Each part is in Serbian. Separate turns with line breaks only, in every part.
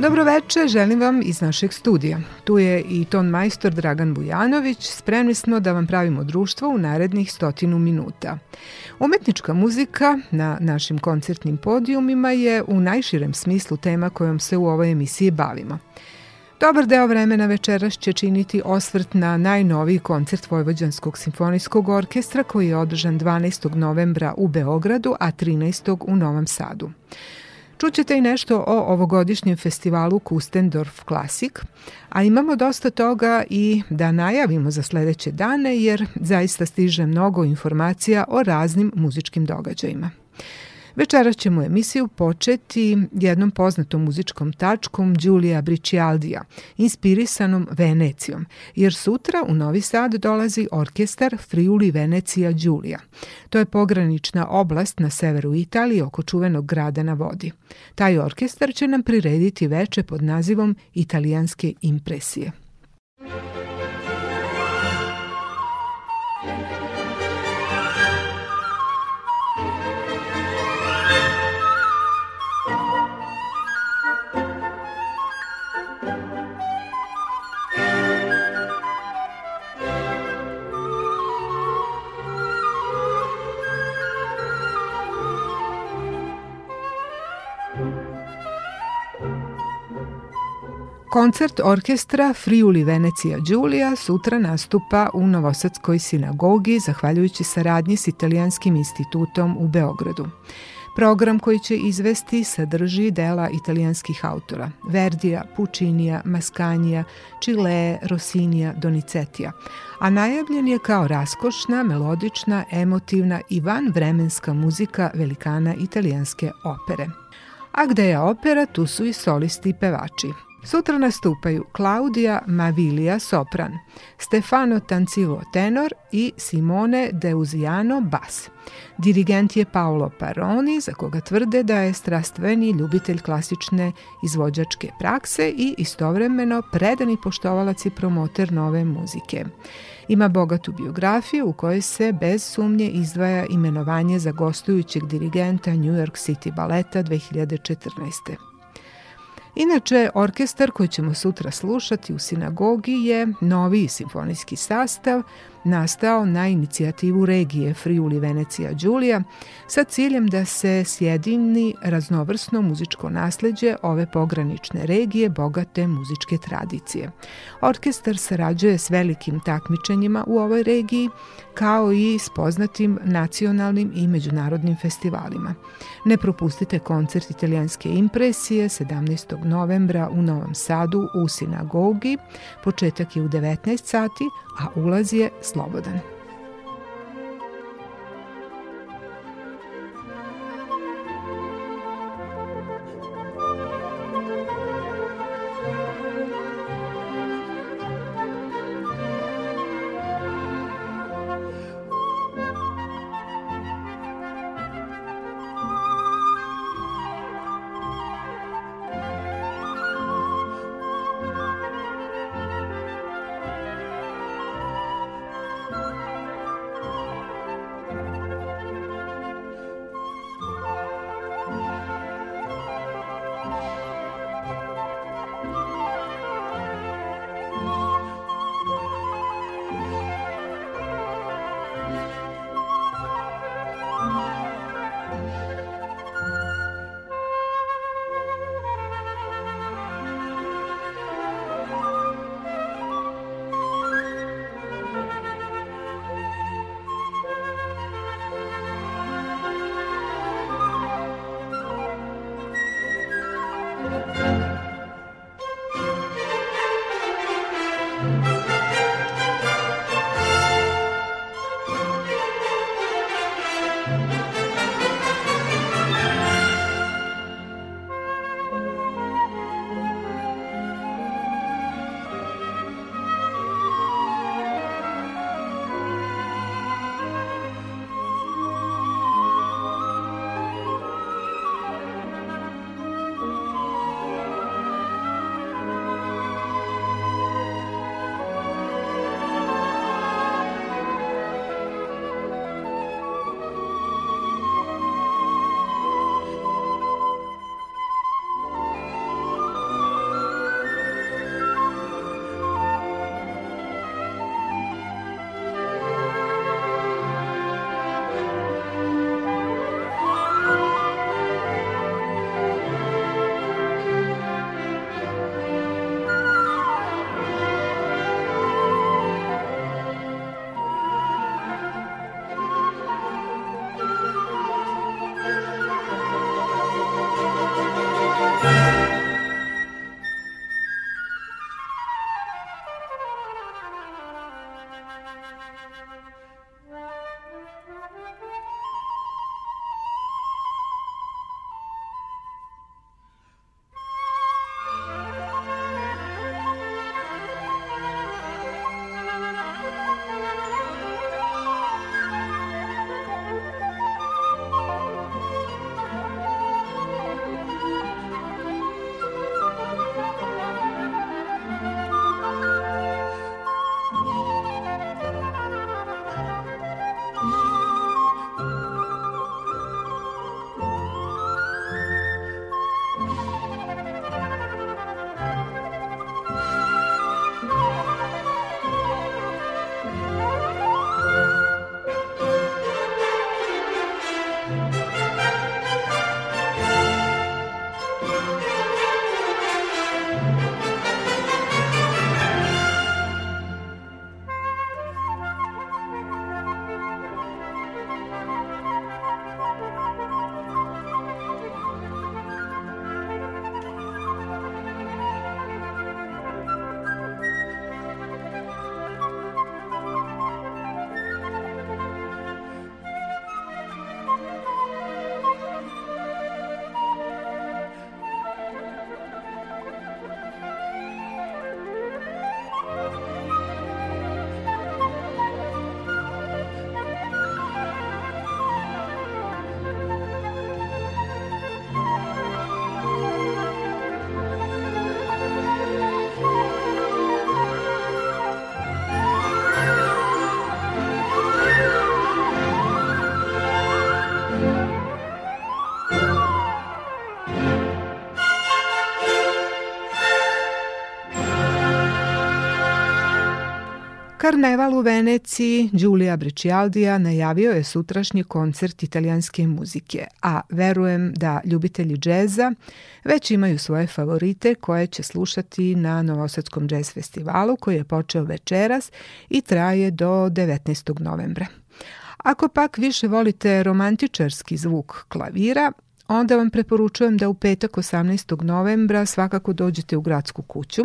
Dobroveče, želim vam iz našeg studija. Tu je i ton majstor Dragan Bujanović, spremni smo da vam pravimo društvo u narednih stotinu minuta. Umetnička muzika na našim koncertnim podijumima je u najširem smislu tema kojom se u ovoj emisiji bavimo. Dobar deo vremena večeras će činiti osvrt na najnoviji koncert Vojvođanskog simfonijskog orkestra koji je održan 12. novembra u Beogradu, a 13. u Novom Sadu. Čućete i nešto o ovogodišnjem festivalu Kustendorf Classic, a imamo dosta toga i da najavimo za sledeće dane jer zaista stiže mnogo informacija o raznim muzičkim događajima. Večera ćemo emisiju početi jednom poznatom muzičkom tačkom Giulia Bricialdija, inspirisanom Venecijom, jer sutra u Novi Sad dolazi orkestar Friuli Venecija Giulia. To je pogranična oblast na severu Italije oko čuvenog grada na vodi. Taj orkestar će nam prirediti veče pod nazivom Italijanske impresije. Koncert orkestra Friuli Venecija Đulija sutra nastupa u Novosadskoj sinagogi zahvaljujući saradnji s Italijanskim institutom u Beogradu. Program koji će izvesti sadrži dela italijanskih autora Verdija, Pučinija, Maskanija, Čile, Rosinija, Donizetija, a najavljen je kao raskošna, melodična, emotivna i vanvremenska muzika velikana italijanske opere. A gde je opera, tu su i solisti i pevači. Sutra nastupaju Claudia Mavilija sopran, Stefano Tancilo tenor i Simone Deuziano bas. Dirigent je Paolo Paroni, za koga tvrde da je strastveni ljubitelj klasične izvođačke prakse i istovremeno predani poštovalac i promoter nove muzike. Ima bogatu biografiju u kojoj se bez sumnje izdvaja imenovanje za gostujućeg dirigenta New York City baleta 2014. Inače, orkestar koji ćemo sutra slušati u sinagogi je novi simfonijski sastav nastao na inicijativu regije Friuli Venecija Đulija sa ciljem da se sjedini raznovrsno muzičko nasleđe ove pogranične regije bogate muzičke tradicije. Orkestar sarađuje s velikim takmičenjima u ovoj regiji kao i s poznatim nacionalnim i međunarodnim festivalima. Ne propustite koncert italijanske impresije 17. novembra u Novom Sadu u sinagogi. Početak je u 19 sati, a ulaz je slobodan. Karneval u Veneciji Giulia Bricialdija najavio je sutrašnji koncert italijanske muzike, a verujem da ljubitelji džeza već imaju svoje favorite koje će slušati na Novosadskom džez festivalu koji je počeo večeras i traje do 19. novembra. Ako pak više volite romantičarski zvuk klavira, onda vam preporučujem da u petak 18. novembra svakako dođete u gradsku kuću,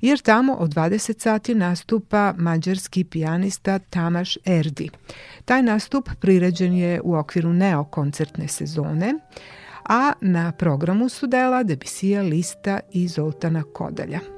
jer tamo od 20 sati nastupa mađarski pijanista Tamaš Erdi. Taj nastup priređen je u okviru Neo koncertne sezone, a na programu su dela Debisija Lista i Zoltana Kodalja.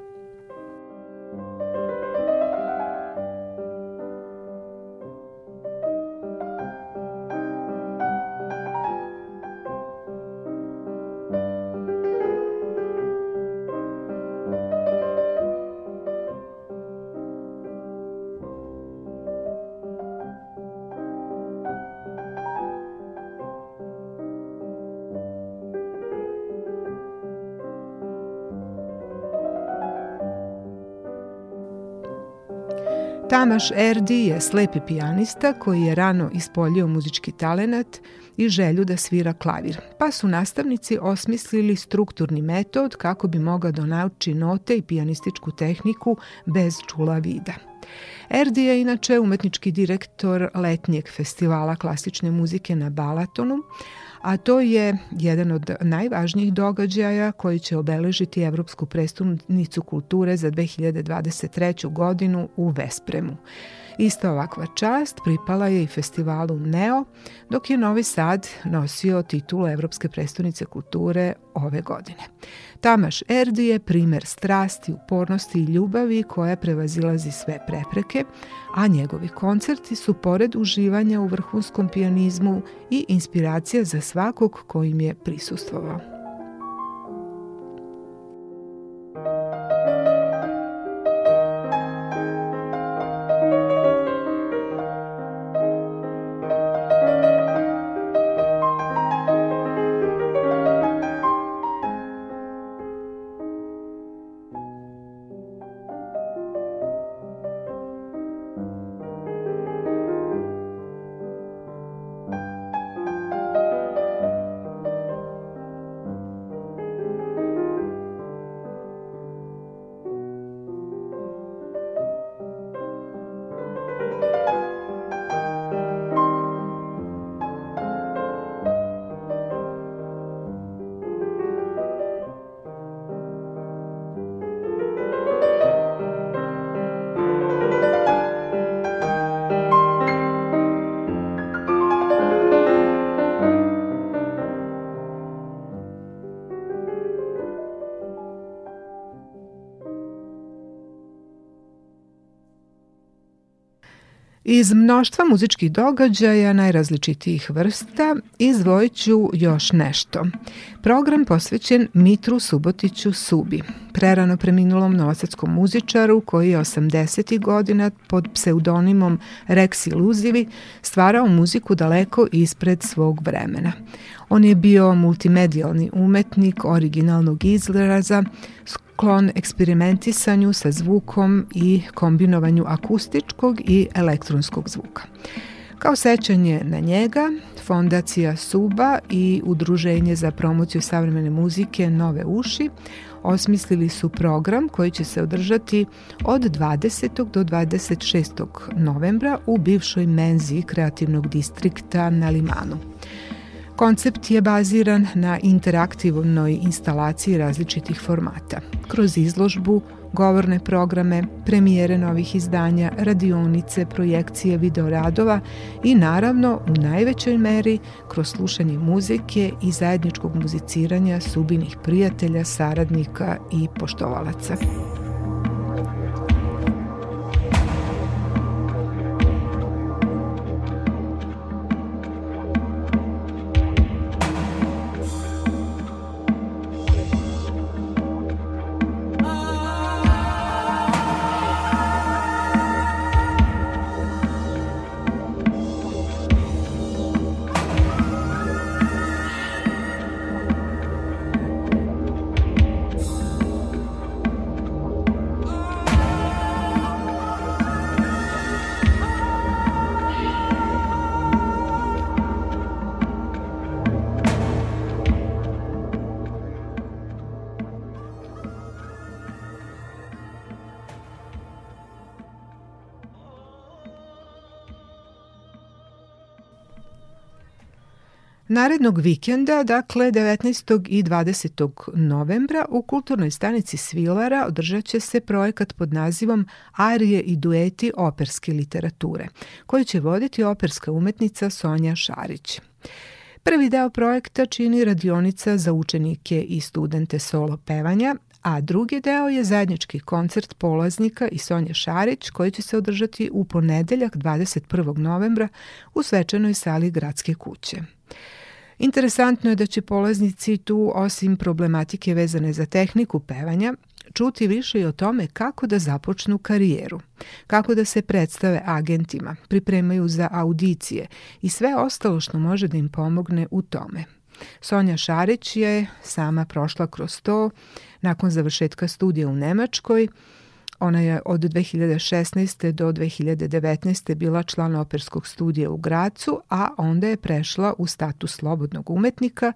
Tamaš Erdi je slepi pijanista koji je rano ispoljio muzički talenat i želju da svira klavir, pa su nastavnici osmislili strukturni metod kako bi mogao da nauči note i pijanističku tehniku bez čula vida. Erdi je inače umetnički direktor letnjeg festivala klasične muzike na Balatonu, a to je jedan od najvažnijih događaja koji će obeležiti Evropsku prestolnicu kulture za 2023. godinu u Vespremu. Ista ovakva čast pripala je i festivalu Neo, dok je Novi Sad nosio titulu Evropske prestonice kulture ove godine. Tamaš Erdi je primer strasti, upornosti i ljubavi koja prevazilazi sve prepreke, a njegovi koncerti su pored uživanja u vrhunskom pijanizmu i inspiracija za svakog ko im je prisustvovao. Iz mnoštva muzičkih događaja najrazličitijih vrsta izdvojit ću još nešto. Program posvećen Mitru Subotiću Subi, prerano preminulom novosadskom muzičaru koji je 80. godina pod pseudonimom Rex Iluzivi stvarao muziku daleko ispred svog vremena. On je bio multimedijalni umetnik originalnog izraza, sklon eksperimentisanju sa zvukom i kombinovanju akustičkog i elektronskog zvuka. Kao sećanje na njega, Fondacija Suba i Udruženje za promociju savremene muzike Nove uši osmislili su program koji će se održati od 20. do 26. novembra u bivšoj menzi kreativnog distrikta na Limanu. Koncept je baziran na interaktivnoj instalaciji različitih formata. Kroz izložbu, govorne programe, premijere novih izdanja, radionice, projekcije videoradova i naravno u najvećoj meri kroz slušanje muzike i zajedničkog muziciranja subinih prijatelja, saradnika i poštovalaca. Narednog vikenda, dakle 19. i 20. novembra, u kulturnoj stanici Svilara održat će se projekat pod nazivom Arije i dueti operske literature, koji će voditi operska umetnica Sonja Šarić. Prvi deo projekta čini radionica za učenike i studente solo pevanja, a drugi deo je zajednički koncert polaznika i Sonja Šarić koji će se održati u ponedeljak 21. novembra u svečanoj sali Gradske kuće. Interesantno je da će polaznici tu, osim problematike vezane za tehniku pevanja, čuti više i o tome kako da započnu karijeru, kako da se predstave agentima, pripremaju za audicije i sve ostalo što može da im pomogne u tome. Sonja Šarić je sama prošla kroz to nakon završetka studija u Nemačkoj, Ona je od 2016. do 2019. bila član operskog studija u Gracu, a onda je prešla u status slobodnog umetnika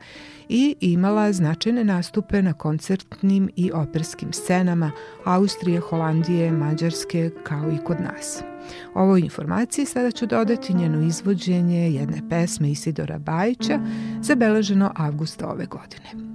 i imala značajne nastupe na koncertnim i operskim scenama Austrije, Holandije, Mađarske, kao i kod nas. Ovoj informaciji sada ću dodati njeno izvođenje jedne pesme Isidora Bajića, zabeleženo avgusta ove godine.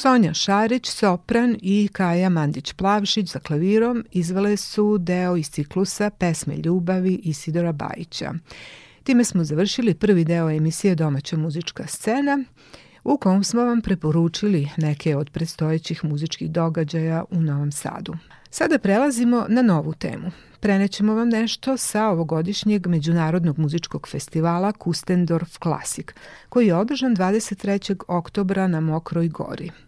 Sonja Šarić, sopran i Kaja Mandić-Plavšić za klavirom izvele su deo iz ciklusa Pesme ljubavi Isidora Bajića. Time smo završili prvi deo emisije Domaća muzička scena u kom smo vam preporučili neke od predstojećih muzičkih događaja u Novom Sadu. Sada prelazimo na novu temu. Prenećemo vam nešto sa ovogodišnjeg Međunarodnog muzičkog festivala Kustendorf Classic, koji je održan 23. oktobra na Mokroj gori.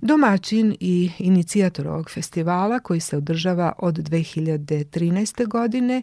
Domaćin i inicijator ovog festivala koji se održava od 2013. godine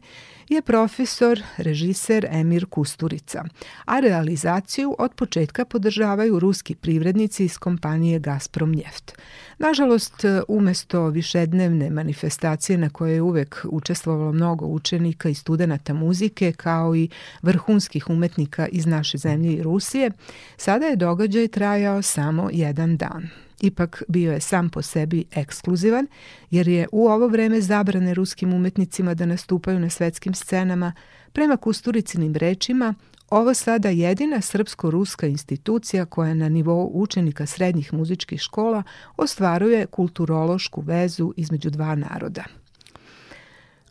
je profesor, režiser Emir Kusturica, a realizaciju od početka podržavaju ruski privrednici iz kompanije Gazprom Njeft. Nažalost, umesto višednevne manifestacije na koje je uvek učestvovalo mnogo učenika i studenta muzike, kao i vrhunskih umetnika iz naše zemlje i Rusije, sada je događaj trajao samo jedan dan. Ipak bio je sam po sebi ekskluzivan, jer je u ovo vreme zabrane ruskim umetnicima da nastupaju na svetskim scenama, prema Kusturicinim rečima, ovo sada jedina srpsko-ruska institucija koja na nivou učenika srednjih muzičkih škola ostvaruje kulturološku vezu između dva naroda.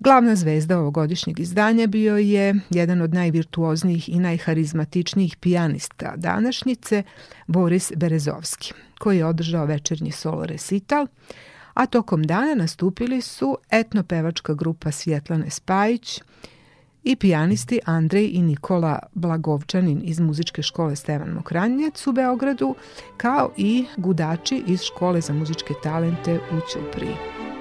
Glavna zvezda ovogodišnjeg izdanja bio je jedan od najvirtuoznijih i najharizmatičnijih pijanista današnjice, Boris Berezovski, koji je održao večernji solo resital, a tokom dana nastupili su etnopevačka grupa Svjetlane Spajić i pijanisti Andrej i Nikola Blagovčanin iz muzičke škole Stevan Mokranjec u Beogradu, kao i gudači iz škole za muzičke talente u Ćupriji.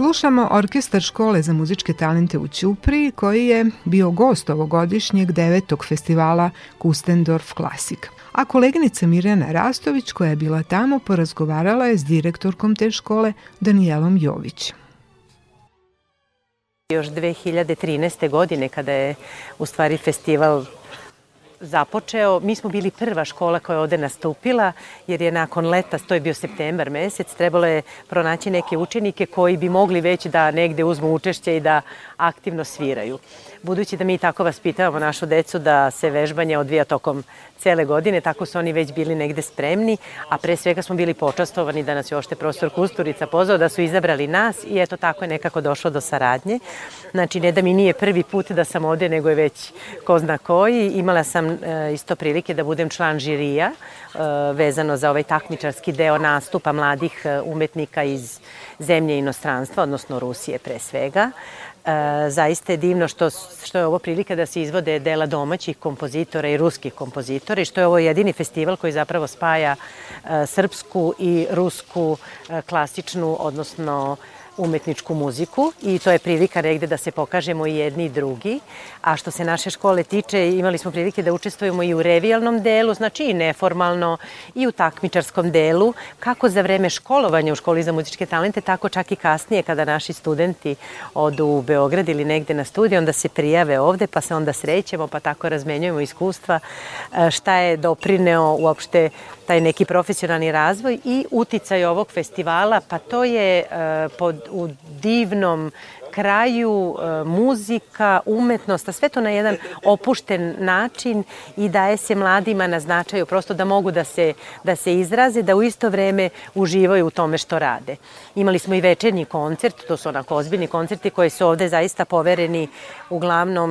Slušamo orkestar škole za muzičke talente u Ćupri koji je bio gost ovogodišnjeg devetog festivala Kustendorf Classic. A koleginica Mirjana Rastović koja je bila tamo porazgovarala je s direktorkom te škole Danijelom Jović.
Još 2013. godine kada je u stvari festival započeo. Mi smo bili prva škola koja je ovde nastupila, jer je nakon leta, to je bio septembar mesec, trebalo je pronaći neke učenike koji bi mogli već da negde uzmu učešće i da aktivno sviraju. Budući da mi tako vaspitavamo našu decu da se vežbanje odvija tokom cele godine, tako su oni već bili negde spremni, a pre svega smo bili počastovani da nas je ošte profesor Kusturica pozvao da su izabrali nas i eto tako je nekako došlo do saradnje. Znači, ne da mi nije prvi put da sam ovde, nego je već ko zna koji. Imala sam e, isto prilike da budem član žirija e, vezano za ovaj takmičarski deo nastupa mladih e, umetnika iz zemlje inostranstva, odnosno Rusije pre svega. E, zaista je divno što, što je ovo prilika da se izvode dela domaćih kompozitora i ruskih kompozitora i što je ovo jedini festival koji zapravo spaja e, srpsku i rusku e, klasičnu, odnosno umetničku muziku i to je prilika negde da se pokažemo i jedni i drugi. A što se naše škole tiče, imali smo prilike da učestvujemo i u revijalnom delu, znači i neformalno, i u takmičarskom delu, kako za vreme školovanja u školi za muzičke talente, tako čak i kasnije kada naši studenti odu u Beograd ili negde na studiju, onda se prijave ovde, pa se onda srećemo, pa tako razmenjujemo iskustva, e, šta je doprineo uopšte taj neki profesionalni razvoj i uticaj ovog festivala, pa to je uh, pod, u divnom kraju e, muzika, umetnost, a sve to na jedan opušten način i daje se mladima na značaju prosto da mogu da se, da se izraze, da u isto vreme uživaju u tome što rade. Imali smo i večernji koncert, to su onako ozbiljni koncerti koji su ovde zaista povereni uglavnom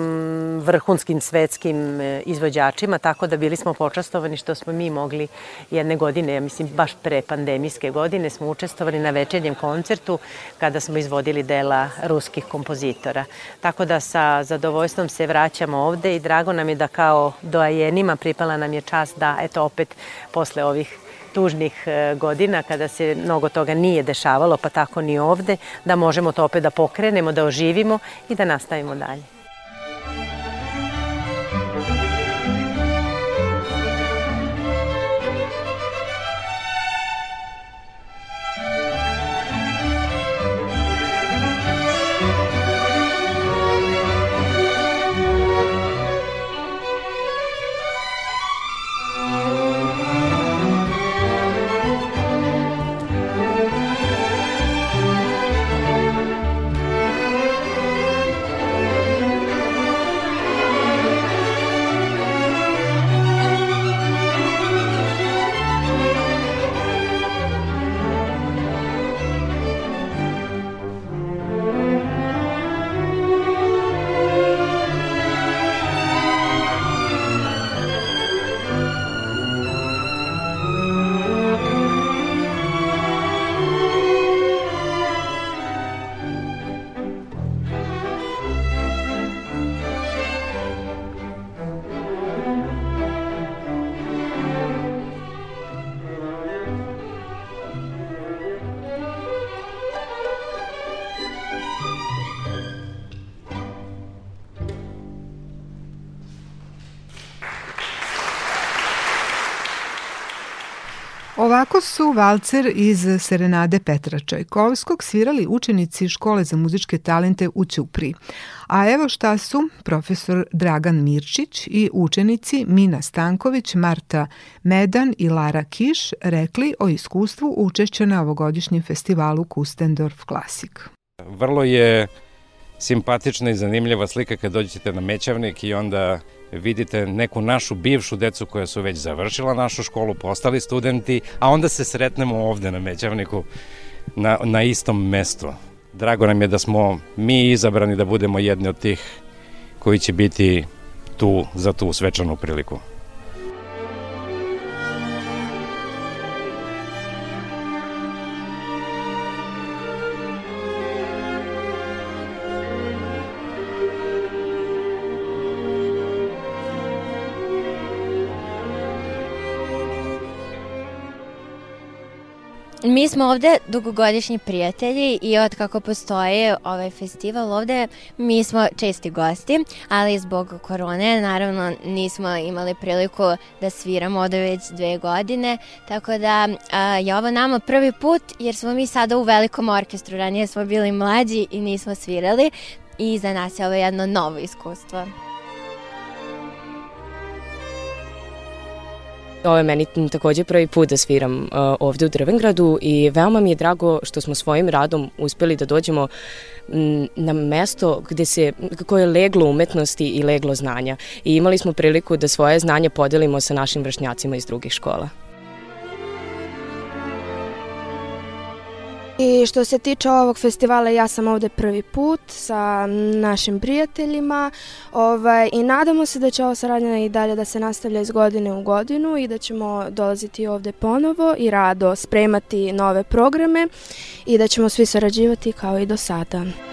vrhunskim svetskim e, izvođačima, tako da bili smo počastovani što smo mi mogli jedne godine, ja mislim baš pre pandemijske godine, smo učestvovali na večernjem koncertu kada smo izvodili dela ruskih kompozitora. Tako da sa zadovoljstvom se vraćamo ovde i drago nam je da kao doajenima pripala nam je čast da eto opet posle ovih tužnih e, godina kada se mnogo toga nije dešavalo, pa tako ni ovde, da možemo to opet da pokrenemo, da oživimo i da nastavimo dalje.
Su valcer iz Serenade Petra Čajkovskog svirali učenici škole za muzičke talente u Ćupri. A evo šta su profesor Dragan Mirčić i učenici Mina Stanković, Marta Medan i Lara Kiš rekli o iskustvu učešća na ovogodišnjem festivalu Kustendorf Classic.
Vrlo je simpatična i zanimljiva slika kad dođete na Mećavnik i onda vidite neku našu bivšu decu koja su već završila našu školu, postali studenti, a onda se sretnemo ovde na Mećavniku na, na istom mestu. Drago nam je da smo mi izabrani da budemo jedni od tih koji će biti tu za tu svečanu priliku.
Mi smo ovde dugogodišnji prijatelji i od kako postoje ovaj festival ovde, mi smo česti gosti, ali zbog korone naravno nismo imali priliku da sviramo ovde već dve godine, tako da a, je ovo nama prvi put jer smo mi sada u velikom orkestru, ranije smo bili mlađi i nismo svirali i za nas je ovo jedno novo iskustvo.
Ovo je meni takođe prvi put da sviram uh, ovde u Drvengradu i veoma mi je drago što smo svojim radom uspeli da dođemo na mesto gde se, koje je leglo umetnosti i leglo znanja. I imali smo priliku da svoje znanje podelimo sa našim vršnjacima iz drugih škola.
I što se tiče ovog festivala, ja sam ovde prvi put sa našim prijateljima ovaj, i nadamo se da će ova saradnja i dalje da se nastavlja iz godine u godinu i da ćemo dolaziti ovde ponovo i rado spremati nove programe i da ćemo svi sarađivati kao i do sada.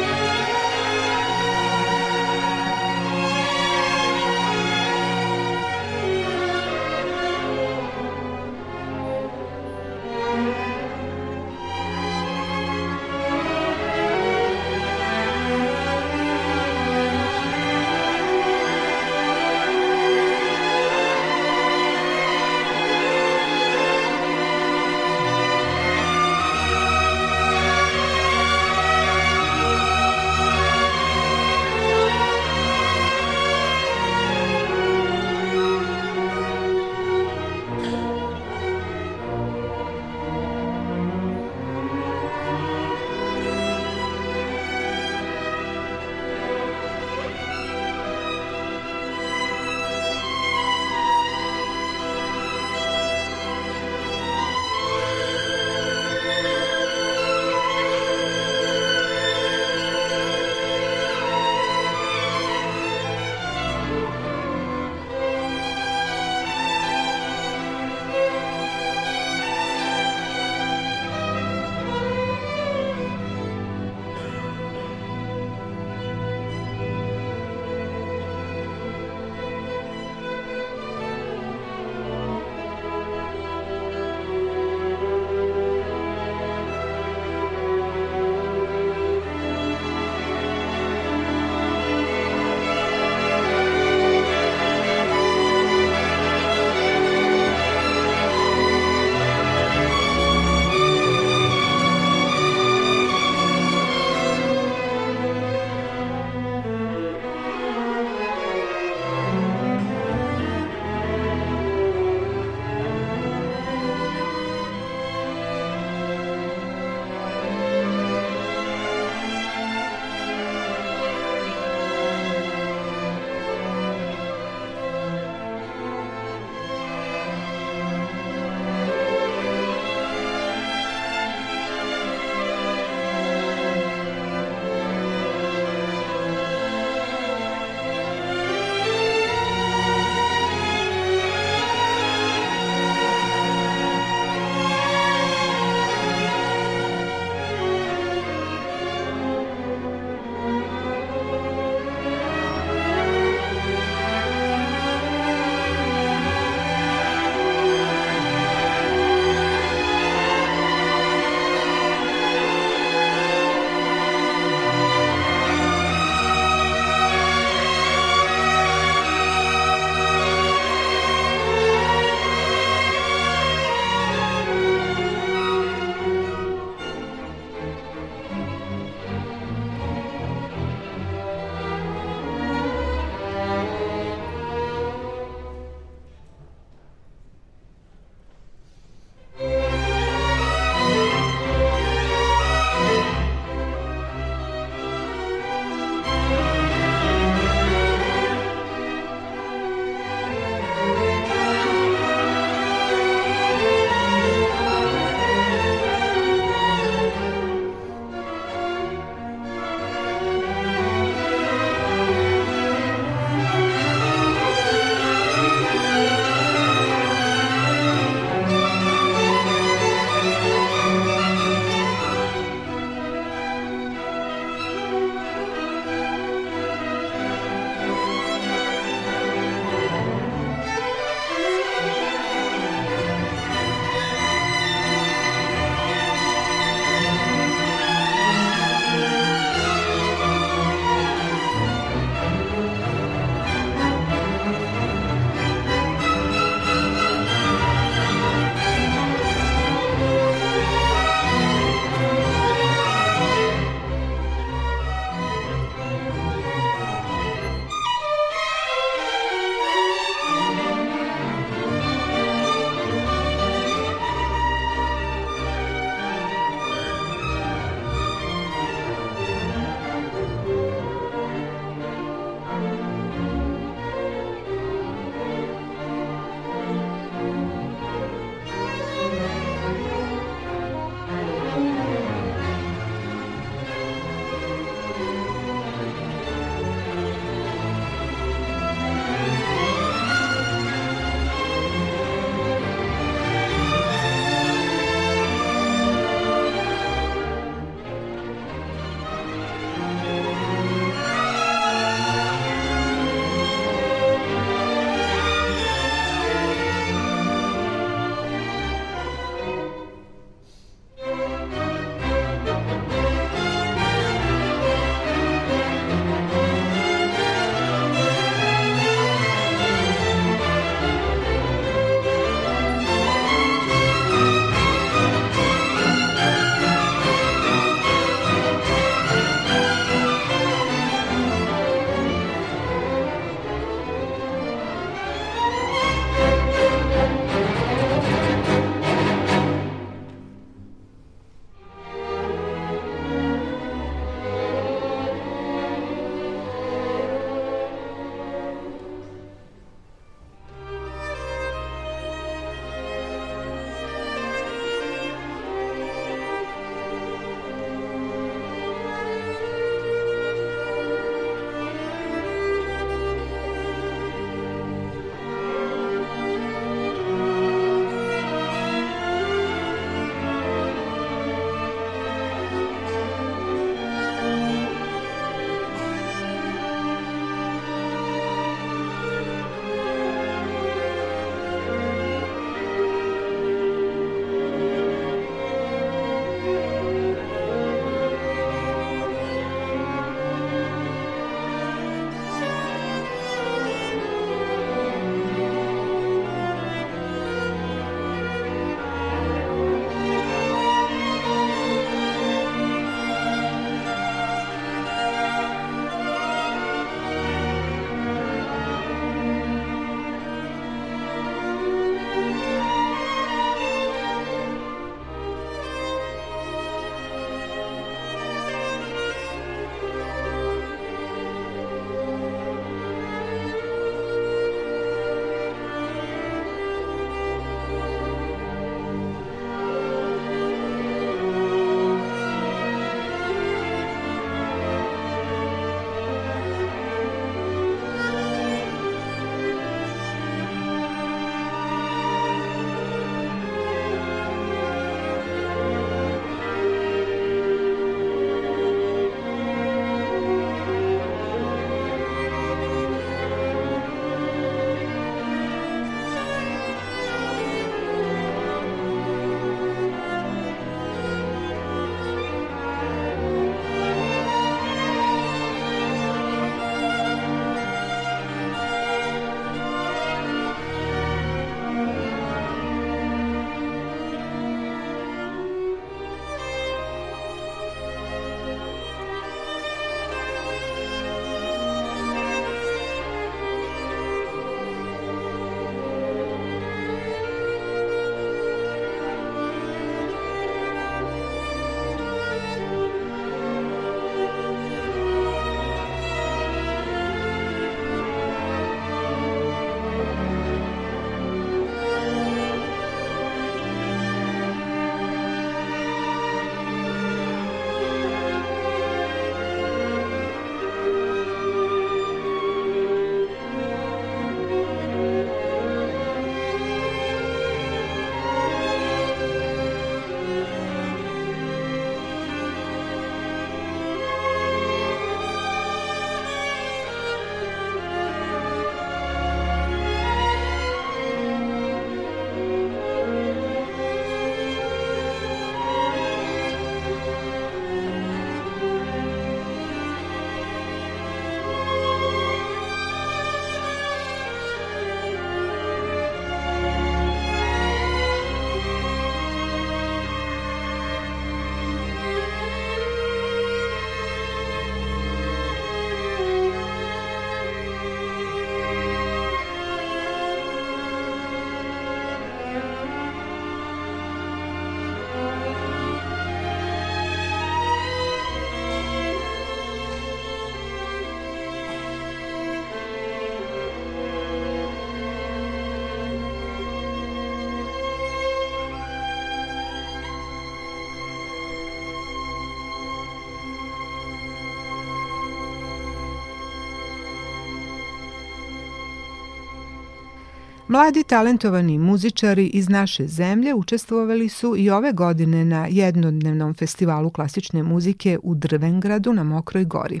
Mladi talentovani muzičari iz naše zemlje učestvovali su i ove godine na jednodnevnom festivalu klasične muzike u Drvengradu na Mokroj gori.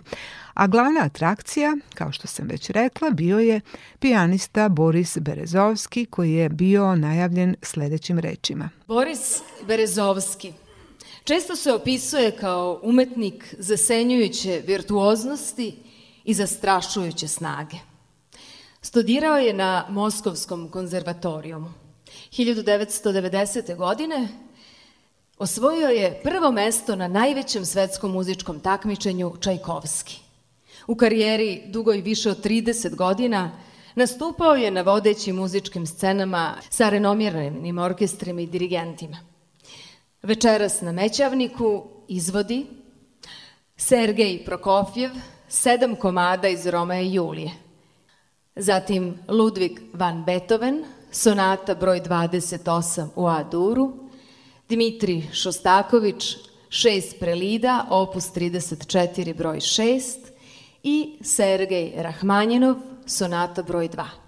A glavna atrakcija, kao što sam već rekla, bio je pijanista Boris Berezovski koji je bio najavljen sledećim rečima.
Boris Berezovski često se opisuje kao umetnik zasenjujuće virtuoznosti i zastrašujuće snage. Studirao je na Moskovskom konzervatorijumu. 1990. godine osvojio je prvo mesto na najvećem svetskom muzičkom takmičenju Čajkovski. U karijeri dugoj više od 30 godina nastupao je na vodećim muzičkim scenama sa renomiranim orkestrima i dirigentima. Večeras na Mećavniku izvodi Sergej Prokofjev, sedam komada iz Roma i Julije – Zatim Ludvig van Beethoven, sonata broj 28 u A-duru, Dmitri Šostaković, šest prelida, opus 34 broj 6 i Sergej Rahmanjinov, sonata broj 2.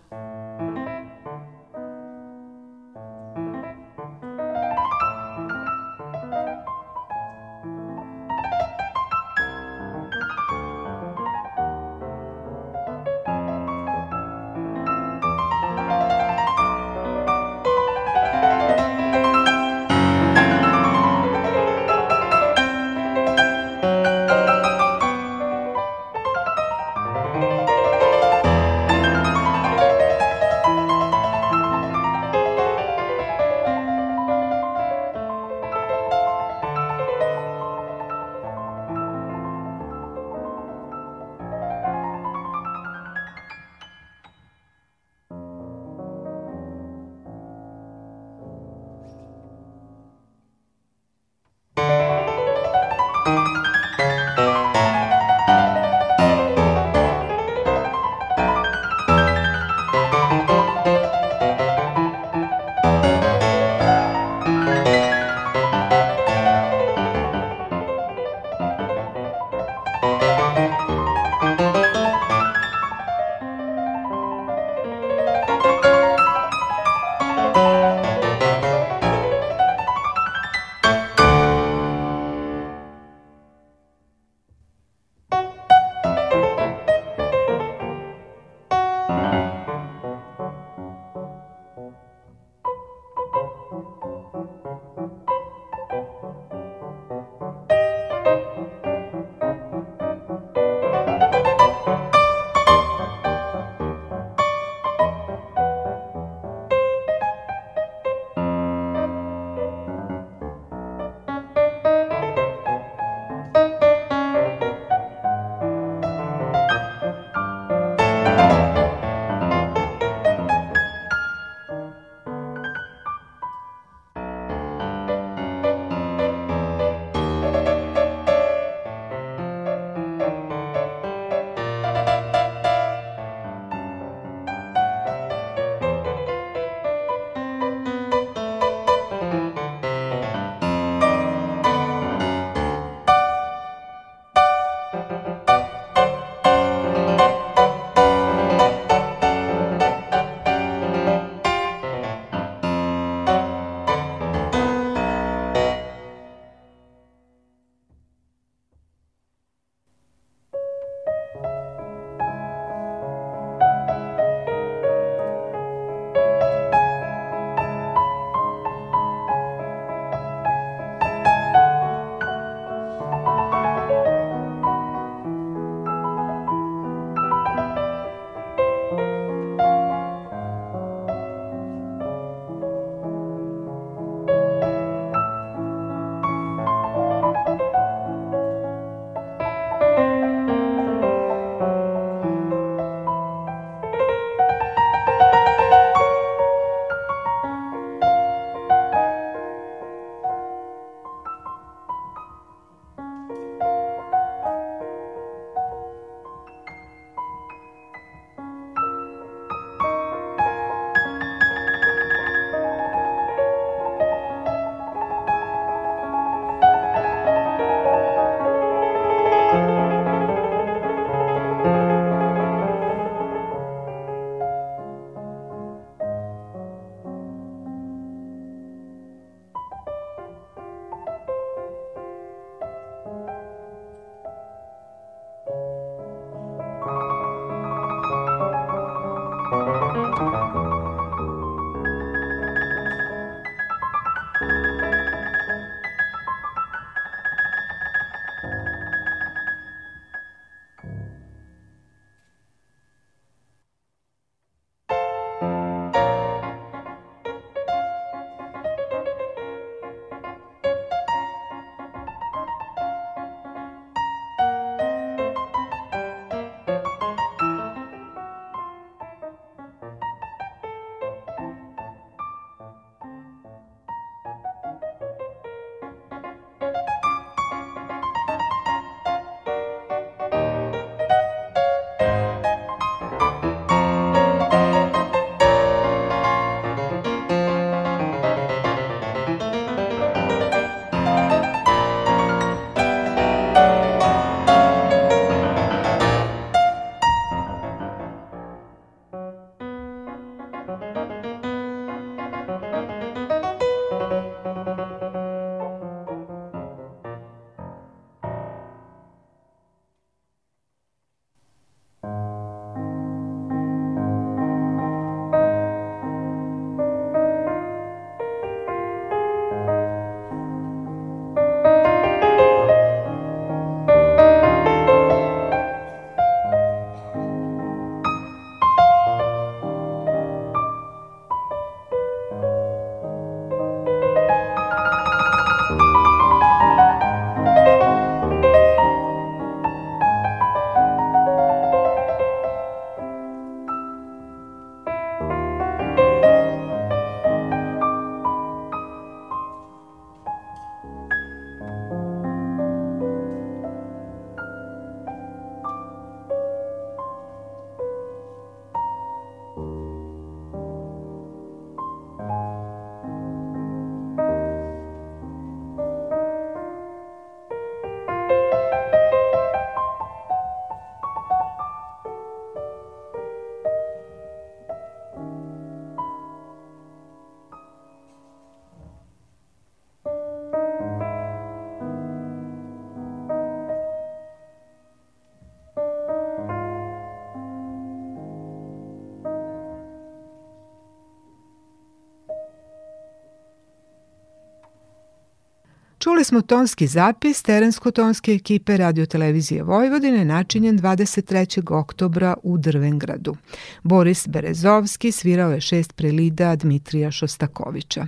Čuli smo tonski zapis terensko-tonske ekipe radiotelevizije Vojvodine načinjen 23. oktobra u Drvengradu. Boris Berezovski svirao je šest prelida Dmitrija Šostakovića.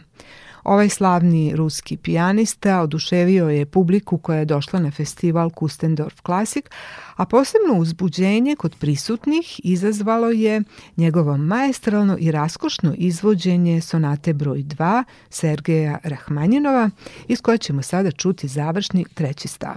Ovaj slavni ruski pijanista oduševio je publiku koja je došla na festival Kustendorf Classic, a posebno uzbuđenje kod prisutnih izazvalo je njegovo maestralno i raskošno izvođenje sonate broj 2 Sergeja Rahmanjinova, iz koje ćemo sada čuti završni treći stav.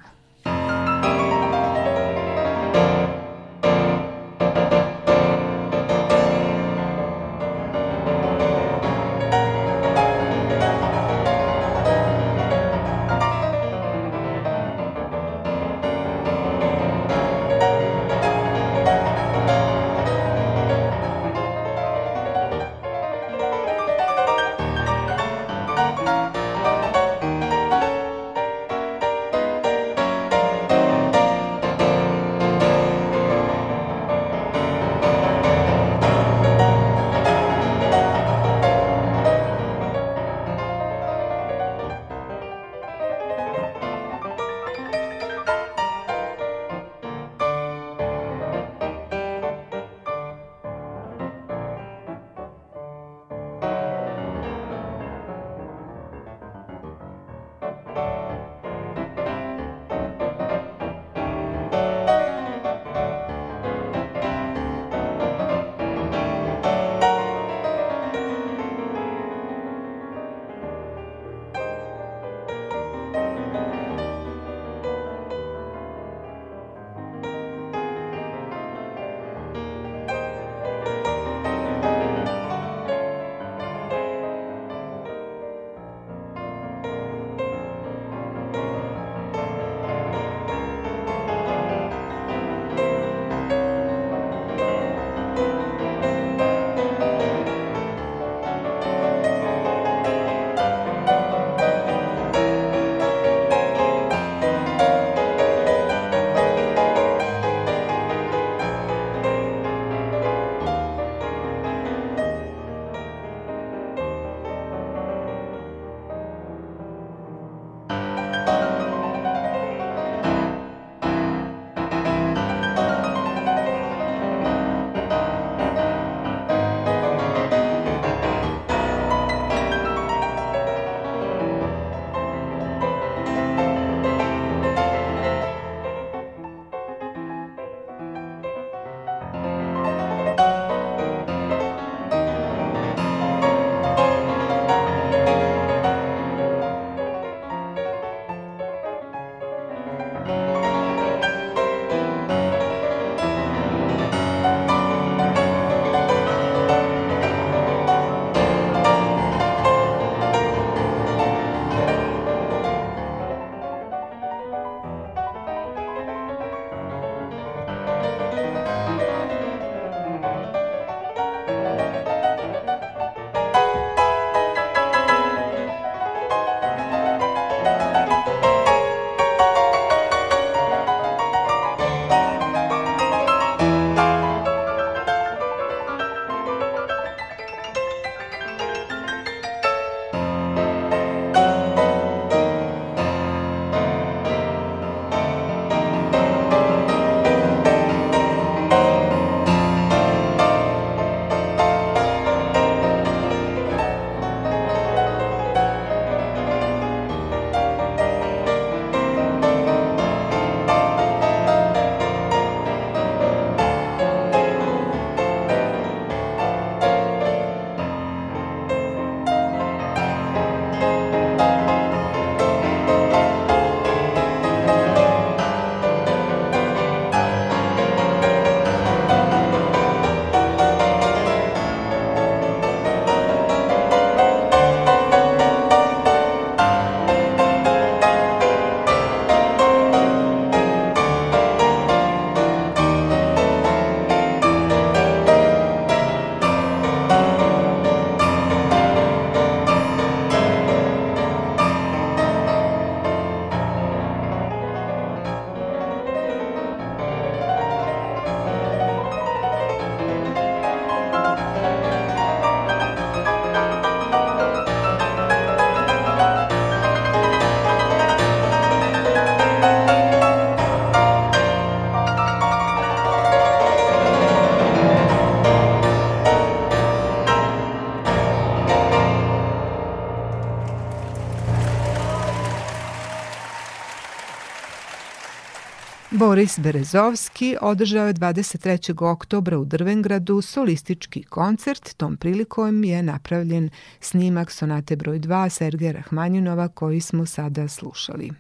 Boris Berezovski održao je 23. oktobra u Drvengradu solistički koncert. Tom prilikom je napravljen snimak sonate broj 2 Sergeja Rahmanjinova koji smo sada slušali.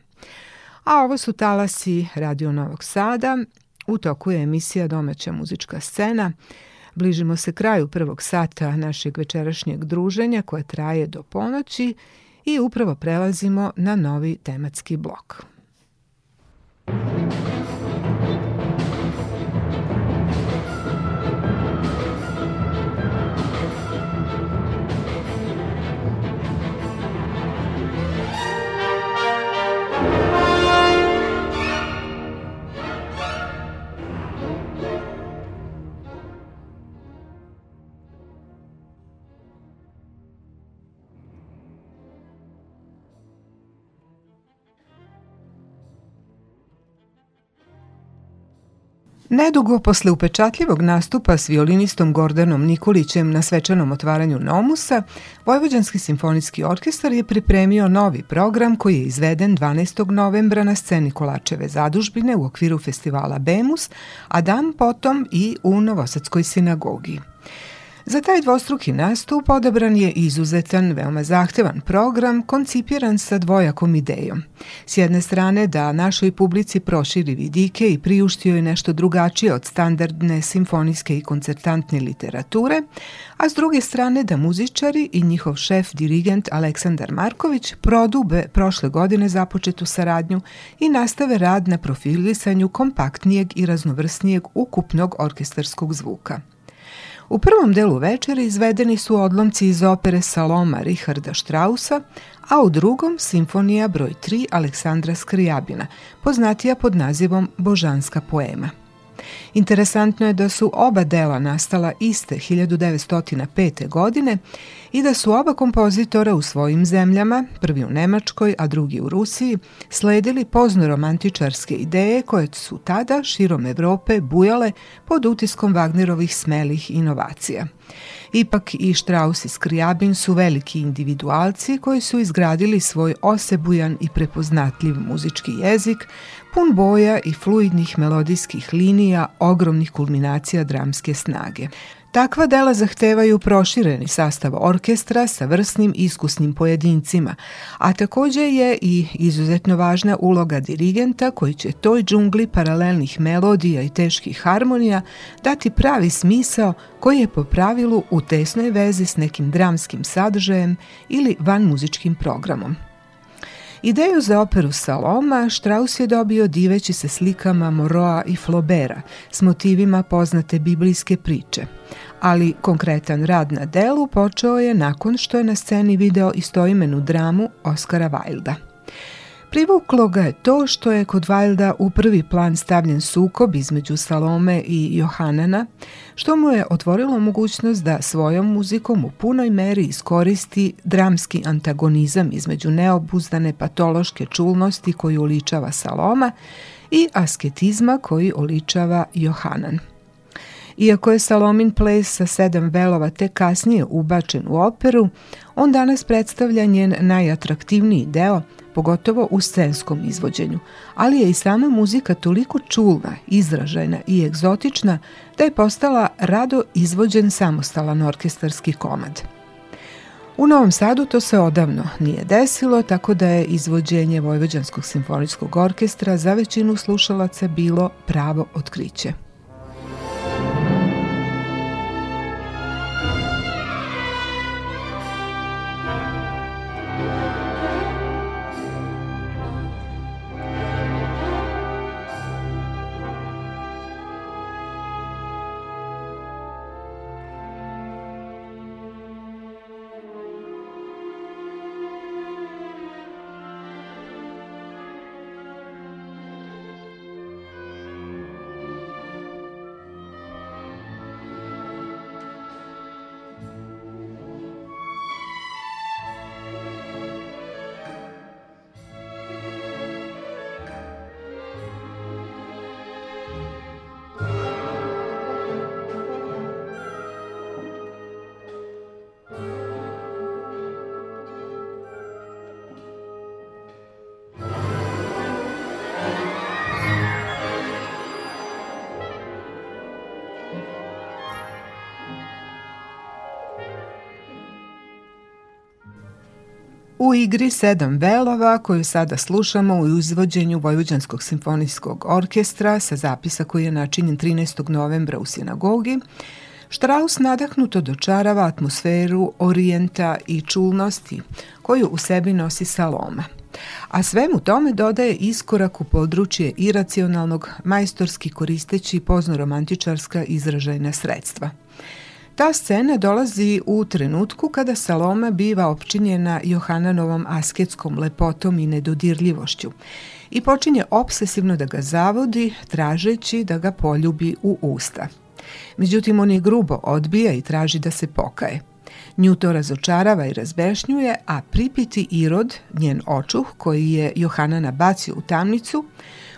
A ovo su talasi Radio Novog Sada. U toku je emisija Domaća muzička scena. Bližimo se kraju prvog sata našeg večerašnjeg druženja koje traje do ponoći i upravo prelazimo na novi tematski blok. Nedugo posle upečatljivog nastupa s violinistom Gordanom Nikolićem na svečanom otvaranju Nomusa, Vojvođanski simfonijski orkestar je pripremio novi program koji je izveden 12. novembra na sceni Kolačeve zadužbine u okviru festivala Bemus, a dan potom i u Novosadskoj sinagogi. Za taj dvostruki nastup odabran je izuzetan, veoma zahtevan program koncipiran sa dvojakom idejom. S jedne strane da našoj publici proširi vidike i priuštio je nešto drugačije od standardne simfonijske i koncertantne literature, a s druge strane da muzičari i njihov šef dirigent Aleksandar Marković prodube prošle godine započetu saradnju i nastave rad na profilisanju kompaktnijeg i raznovrsnijeg ukupnog orkestarskog zvuka. U prvom delu večeri izvedeni su odlomci iz opere Saloma Richarda Strausa, a u drugom simfonija broj 3 Aleksandra Skrijabina, poznatija pod nazivom Božanska poema. Interesantno je da su oba dela nastala iste 1905. godine i da su oba kompozitora u svojim zemljama, prvi u Nemačkoj, a drugi u Rusiji, sledili poznoromantičarske ideje koje su tada širom Evrope bujale pod utiskom Wagnerovih smelih inovacija. Ipak i Strauss i Skrijabin su veliki individualci koji su izgradili svoj osebujan i prepoznatljiv muzički jezik, pun boja i fluidnih melodijskih linija, ogromnih kulminacija dramske snage. Takva dela zahtevaju prošireni sastav orkestra sa vrsnim iskusnim pojedincima, a takođe je i izuzetno važna uloga dirigenta koji će toj džungli paralelnih melodija i teških harmonija dati pravi smisao koji je po pravilu u tesnoj vezi s nekim dramskim sadržajem ili van muzičkim programom. Ideju za operu Saloma Strauss je dobio diveći se slikama Moroa i Flobera s motivima poznate biblijske priče, ali konkretan rad na delu počeo je nakon što je na sceni video istoimenu dramu Oskara Wilda. Privuklo ga je to što je kod Wilda u prvi plan stavljen sukob između Salome i Johanana, što mu je otvorilo mogućnost da svojom muzikom u punoj meri iskoristi dramski antagonizam između neobuzdane patološke čulnosti koju uličava Saloma i asketizma koji oličava Johanan. Iako je Salomin ples sa sedam velova te kasnije ubačen u operu, on danas predstavlja njen najatraktivniji deo – pogotovo u scenskom izvođenju, ali je i sama muzika toliko čulna, izražajna i egzotična da je postala rado izvođen samostalan orkestarski komad. U Novom Sadu to se odavno nije desilo, tako da je izvođenje Vojvođanskog simfonijskog orkestra za većinu slušalaca bilo pravo otkriće. U igri Sedam velova, koju sada slušamo u izvođenju Vojvođanskog simfonijskog orkestra sa zapisa koji je načinjen 13. novembra u sinagogi, Štraus nadahnuto dočarava atmosferu orijenta i čulnosti koju u sebi nosi Saloma. A svemu tome dodaje iskorak u područje iracionalnog, majstorski koristeći poznoromantičarska izražajna sredstva – Ta scena dolazi u trenutku kada Saloma biva opčinjena Johananovom asketskom lepotom i nedodirljivošću i počinje obsesivno da ga zavodi, tražeći da ga poljubi u usta. Međutim, on je grubo odbija i traži da se pokaje. Nju to razočarava i razbešnjuje, a pripiti Irod, njen očuh, koji je Johanana bacio u tamnicu,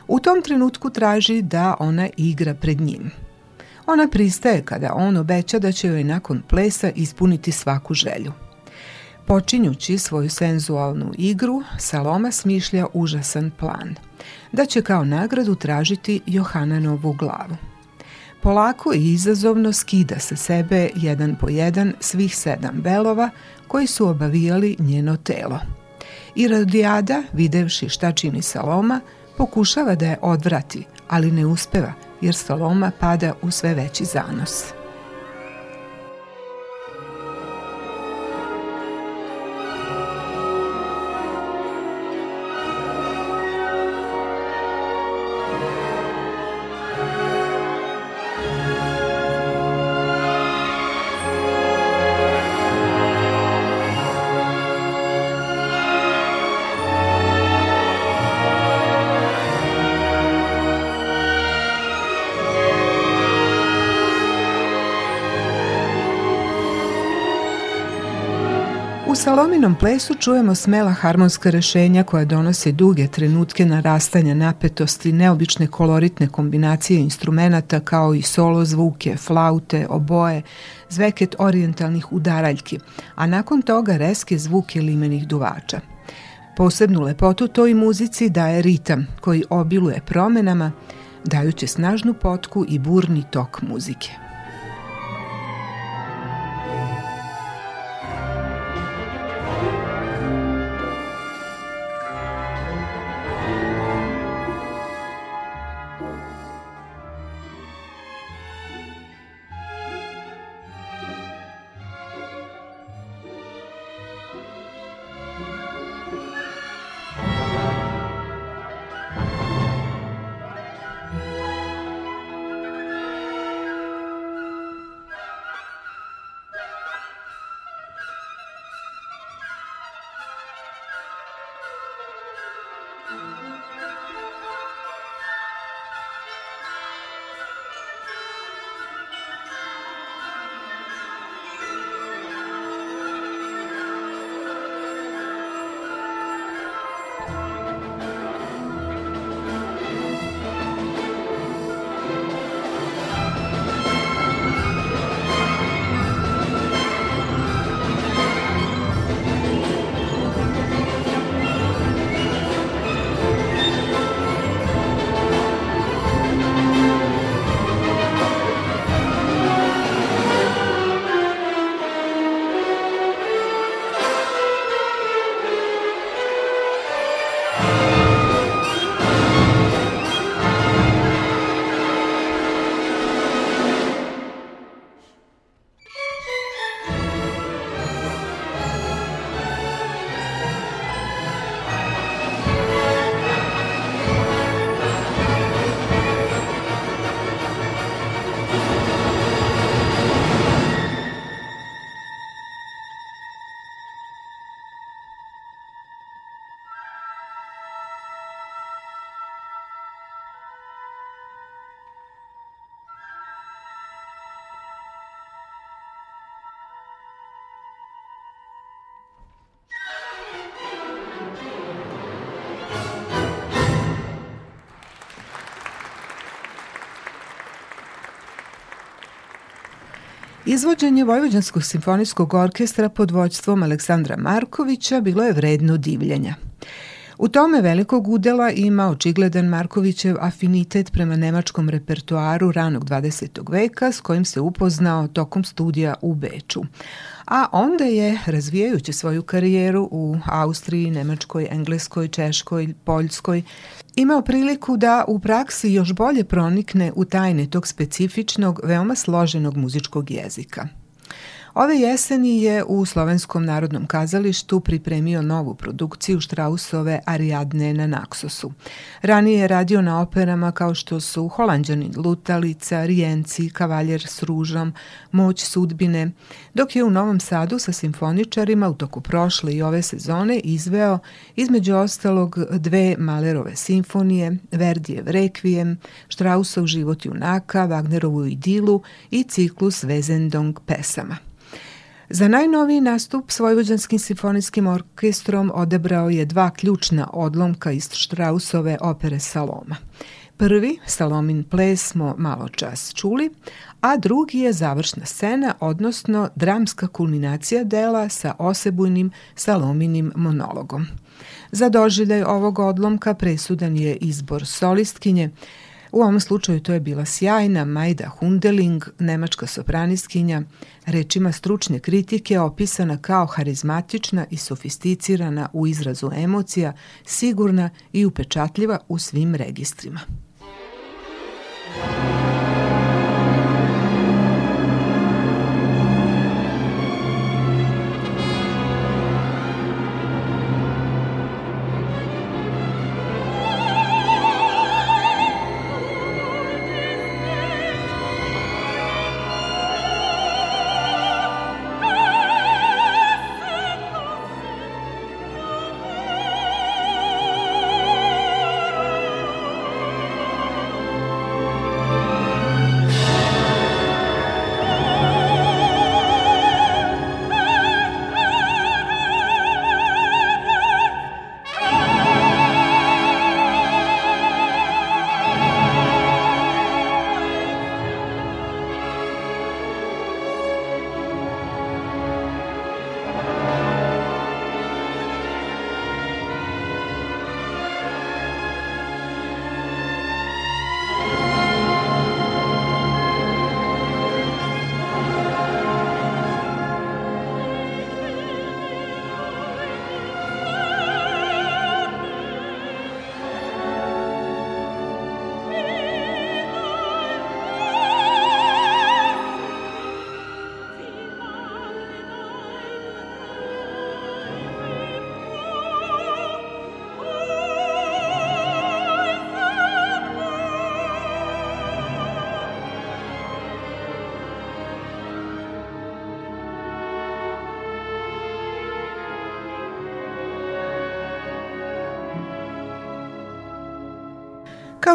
u tom trenutku traži da ona igra pred njim – Ona pristaje kada on obeća da će joj nakon plesa ispuniti svaku želju. Počinjući svoju senzualnu igru, Saloma smišlja užasan plan. Da će kao nagradu tražiti Johananovu glavu. Polako i izazovno skida sa sebe jedan po jedan svih sedam belova koji su obavijali njeno telo. I Rodiada, videvši šta čini Saloma, pokušava da je odvrati, ali ne uspeva – jer Saloma pada u sve veći zanos. Salominom plesu čujemo smela harmonska rešenja koja donose duge trenutke narastanja napetosti, neobične koloritne kombinacije instrumenta kao i solo zvuke, flaute, oboje, zveket orijentalnih udaraljki, a nakon toga reske zvuke limenih duvača. Posebnu lepotu toj muzici daje ritam koji obiluje promenama, dajući snažnu potku i burni tok muzike. Izvođenje Vojvođanskog simfonijskog orkestra pod vođstvom Aleksandra Markovića bilo je vredno divljenja. U tome velikog udela ima očigledan Markovićev afinitet prema nemačkom repertoaru ranog 20. veka s kojim se upoznao tokom studija u Beču. A onda je, razvijajući svoju karijeru u Austriji, Nemačkoj, Engleskoj, Češkoj, Poljskoj, imao priliku da u praksi još bolje pronikne u tajne tog specifičnog, veoma složenog muzičkog jezika. Ove jeseni je u Slovenskom narodnom kazalištu pripremio novu produkciju Štrausove Ariadne na Naksosu. Ranije je radio na operama kao što su Holandjanin Lutalica, Rijenci, Kavaljer s ružom, Moć sudbine, dok je u Novom Sadu sa simfoničarima u toku prošle i ove sezone izveo između ostalog dve Malerove simfonije, Verdijev Rekvijem, Štrausov život junaka, Wagnerovu idilu i ciklus Vezendong pesama. Za najnoviji nastup s Vojvođanskim simfonijskim orkestrom odebrao je dva ključna odlomka iz Štrausove opere Saloma. Prvi, Salomin ples, smo malo čas čuli, a drugi je završna scena, odnosno dramska kulminacija dela sa osebujnim Salominim monologom. Za doživljaj ovog odlomka presudan je izbor solistkinje, U ovom slučaju to je bila sjajna Majda Hundeling, nemačka sopraniskinja, rečima stručne kritike opisana kao harizmatična i sofisticirana u izrazu emocija, sigurna i upečatljiva u svim registrima.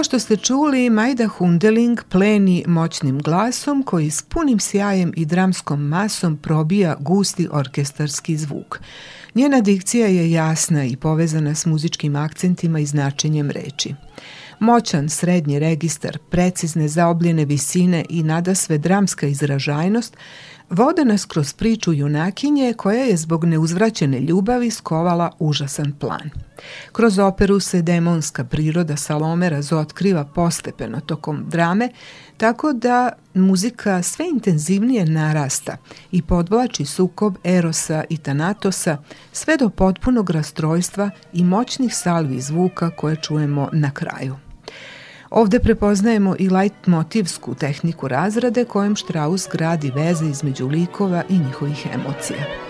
Kao što ste čuli, Majda Hundeling pleni moćnim glasom koji s punim sjajem i dramskom masom probija gusti orkestarski zvuk. Njena dikcija je jasna i povezana s muzičkim akcentima i značenjem reči. Moćan srednji registar, precizne zaobljene visine i nada sve dramska izražajnost vode nas kroz priču junakinje koja je zbog neuzvraćene ljubavi skovala užasan plan. Kroz operu se demonska priroda Salome razotkriva postepeno tokom drame, tako da muzika sve intenzivnije narasta i podvlači sukob Erosa i Tanatosa sve do potpunog rastrojstva i moćnih salvi zvuka koje čujemo na kraju. Ovde prepoznajemo i motivsku tehniku razrade kojom Strauss gradi veze između likova i njihovih emocija.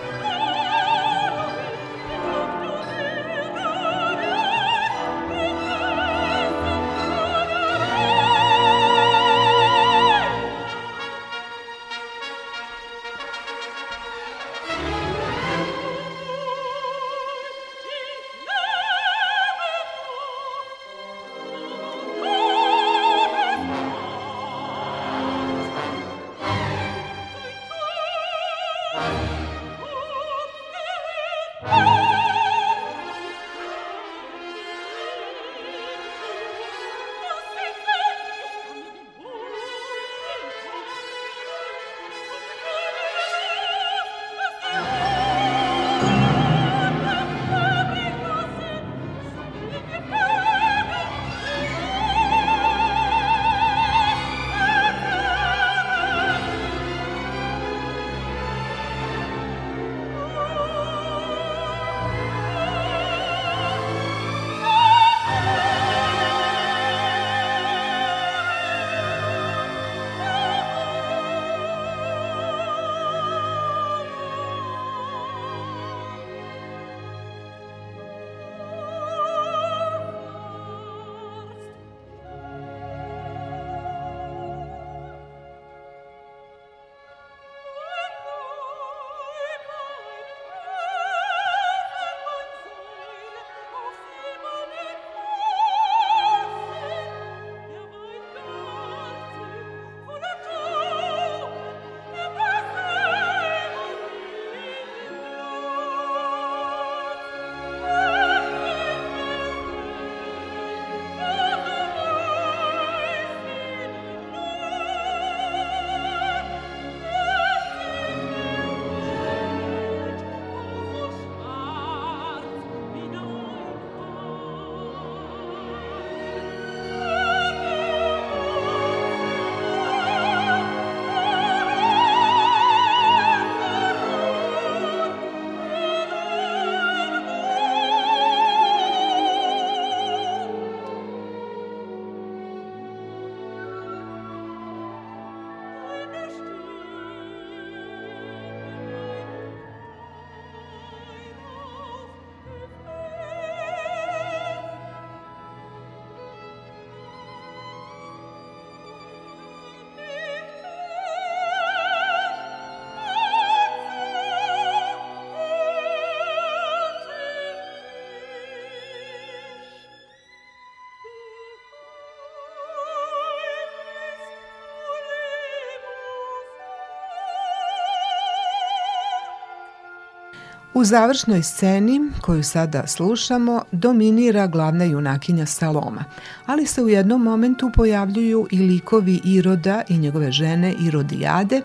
U završnoj sceni, koju sada slušamo, dominira glavna junakinja Saloma, ali se u jednom momentu pojavljuju i likovi Iroda i njegove žene Irodijade.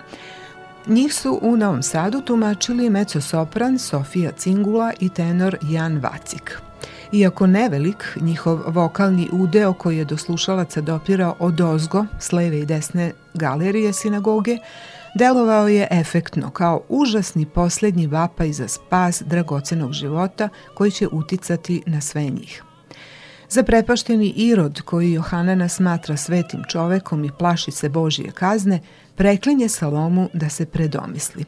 Njih su u Novom Sadu tumačili mecosopran Sofija Cingula i tenor Jan Vacik. Iako nevelik, njihov vokalni udeo koji je do slušalaca dopirao od ozgo, s leve i desne galerije sinagoge, delovao je efektno kao užasni poslednji vapaj za spas dragocenog života koji će uticati na sve njih. Zaprepašteni Irod, koji Johanana smatra svetim čovekom i plaši se Božije kazne, preklinje Salomu da se predomisli.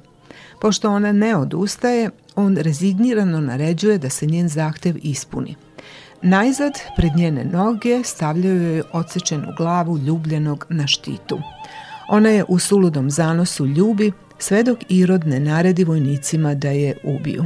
Pošto ona ne odustaje, on rezignirano naređuje da se njen zahtev ispuni. Najzad, pred njene noge stavljaju joj odsečenu glavu ljubljenog na štitu – Ona je u suludom zanosu ljubi, sve dok Irod ne naredi vojnicima da je ubiju.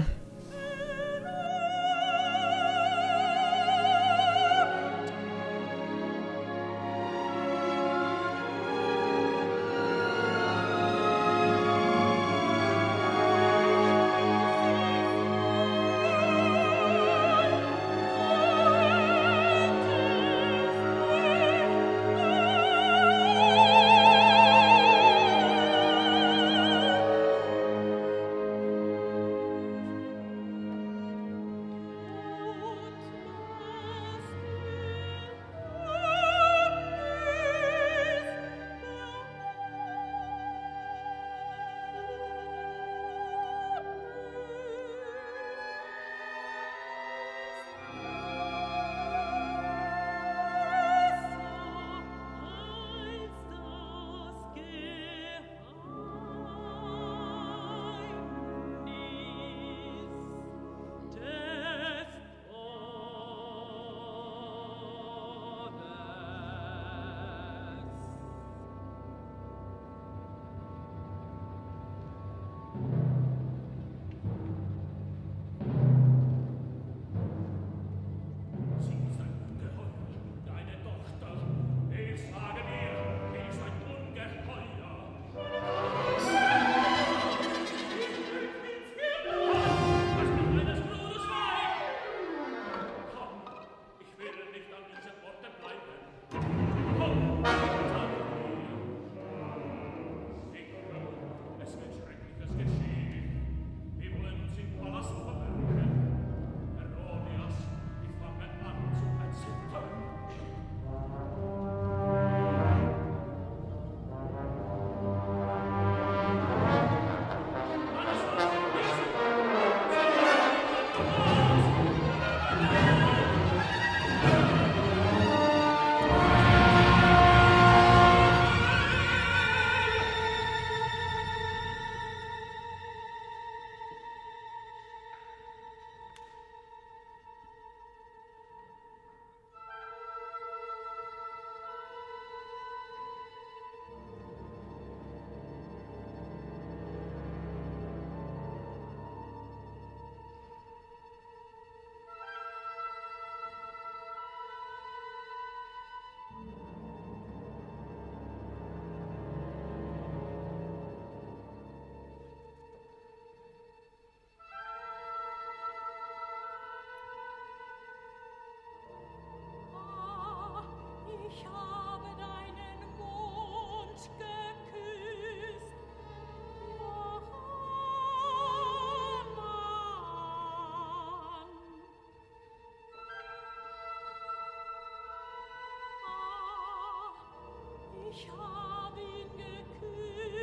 Ich hab ihn geküsst.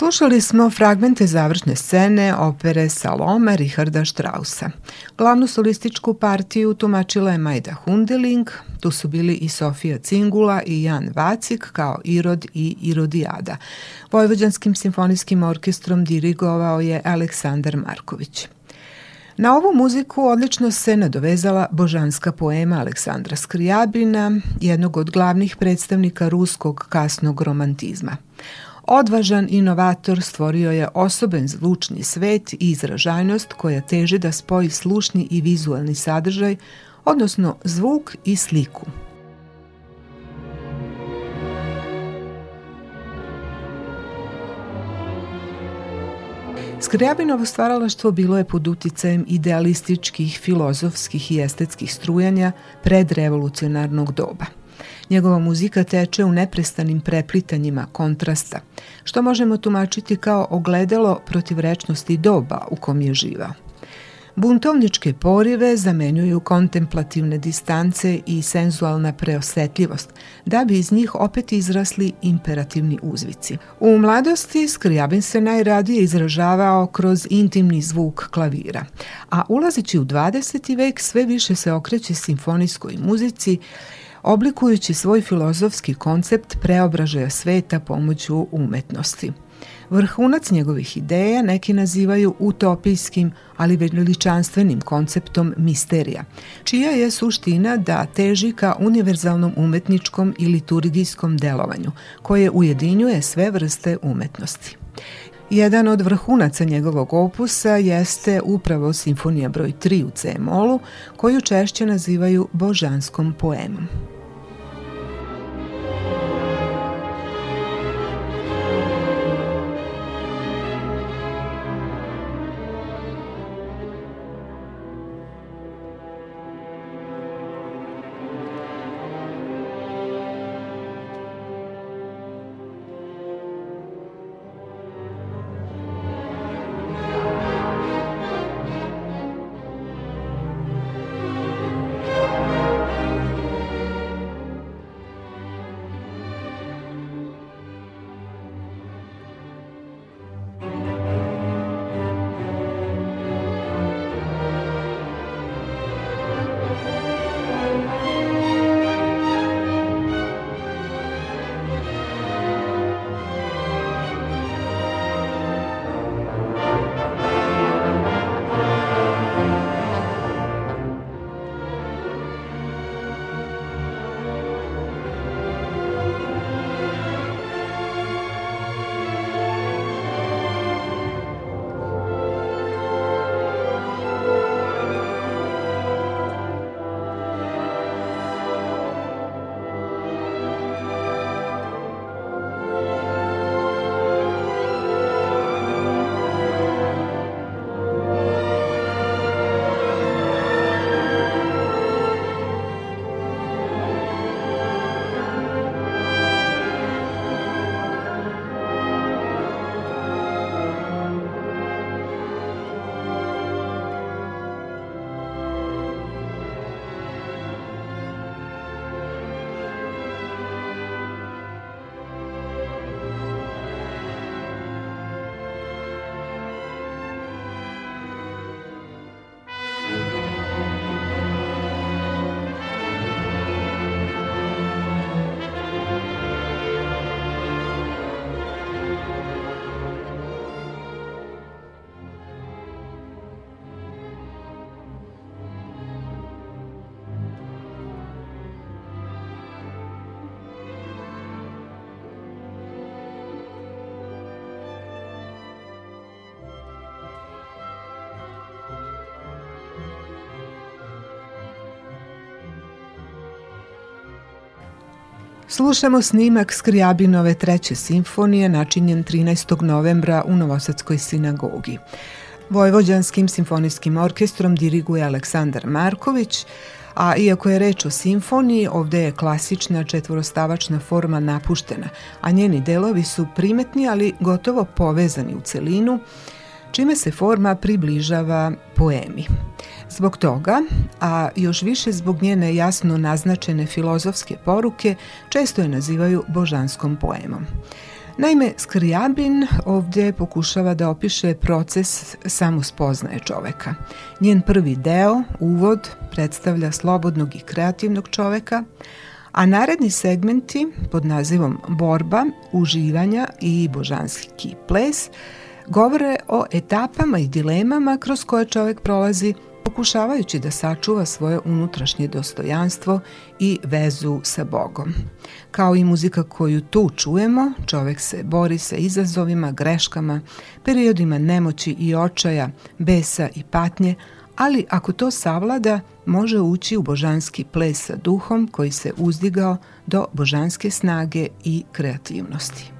Slušali smo fragmente završne scene opere Salome Richarda Strausa. Glavnu solističku partiju tumačila je Majda Hundeling, tu su bili i Sofija Cingula i Jan Vacik kao Irod i Irodijada. Vojvođanskim simfonijskim orkestrom dirigovao je Aleksandar Marković. Na ovu muziku odlično se nadovezala božanska poema Aleksandra Skrijabina, jednog od glavnih predstavnika ruskog kasnog romantizma. Odvažan inovator stvorio je osoben zvučni svet i izražajnost koja teže da spoji slušni i vizualni sadržaj, odnosno zvuk i sliku. Skrijabinovo stvaralaštvo bilo je pod uticajem idealističkih, filozofskih i estetskih strujanja predrevolucionarnog doba – Njegova muzika teče u neprestanim preplitanjima kontrasta, što možemo tumačiti kao ogledalo protivrečnosti doba u kom je živao. Buntovničke porive zamenjuju kontemplativne distance i senzualna preosetljivost, da bi iz njih opet izrasli imperativni uzvici. U mladosti Skrijabin se najradije izražavao kroz intimni zvuk klavira, a ulazeći u 20. vek sve više se okreće simfonijskoj muzici oblikujući svoj filozofski koncept preobražaja sveta pomoću umetnosti. Vrhunac njegovih ideja neki nazivaju utopijskim, ali veličanstvenim konceptom misterija, čija je suština da teži ka univerzalnom umetničkom i liturgijskom delovanju, koje ujedinjuje sve vrste umetnosti. Jedan od vrhunaca njegovog opusa jeste upravo simfonija broj 3 u C-molu, koju češće nazivaju božanskom poemom. Slušamo snimak Skrijabinove treće simfonije načinjen 13. novembra u Novosadskoj sinagogi. Vojvođanskim simfonijskim orkestrom diriguje Aleksandar Marković, a iako je reč o simfoniji, ovde je klasična četvorostavačna forma napuštena, a njeni delovi su primetni, ali gotovo povezani u celinu, čime se forma približava poemi. Zbog toga, a još više zbog njene jasno naznačene filozofske poruke, često je nazivaju božanskom poemom. Naime, Skrijabin ovdje pokušava da opiše proces samospoznaje čoveka. Njen prvi deo, uvod, predstavlja slobodnog i kreativnog čoveka, a naredni segmenti pod nazivom borba, uživanja i božanski ples govore o etapama i dilemama kroz koje čovek prolazi pokušavajući da sačuva svoje unutrašnje dostojanstvo i vezu sa Bogom. Kao i muzika koju tu čujemo, čovek se bori sa izazovima, greškama, periodima nemoći i očaja, besa i patnje, ali ako to savlada, može ući u božanski ples sa duhom koji se uzdigao do božanske snage i kreativnosti.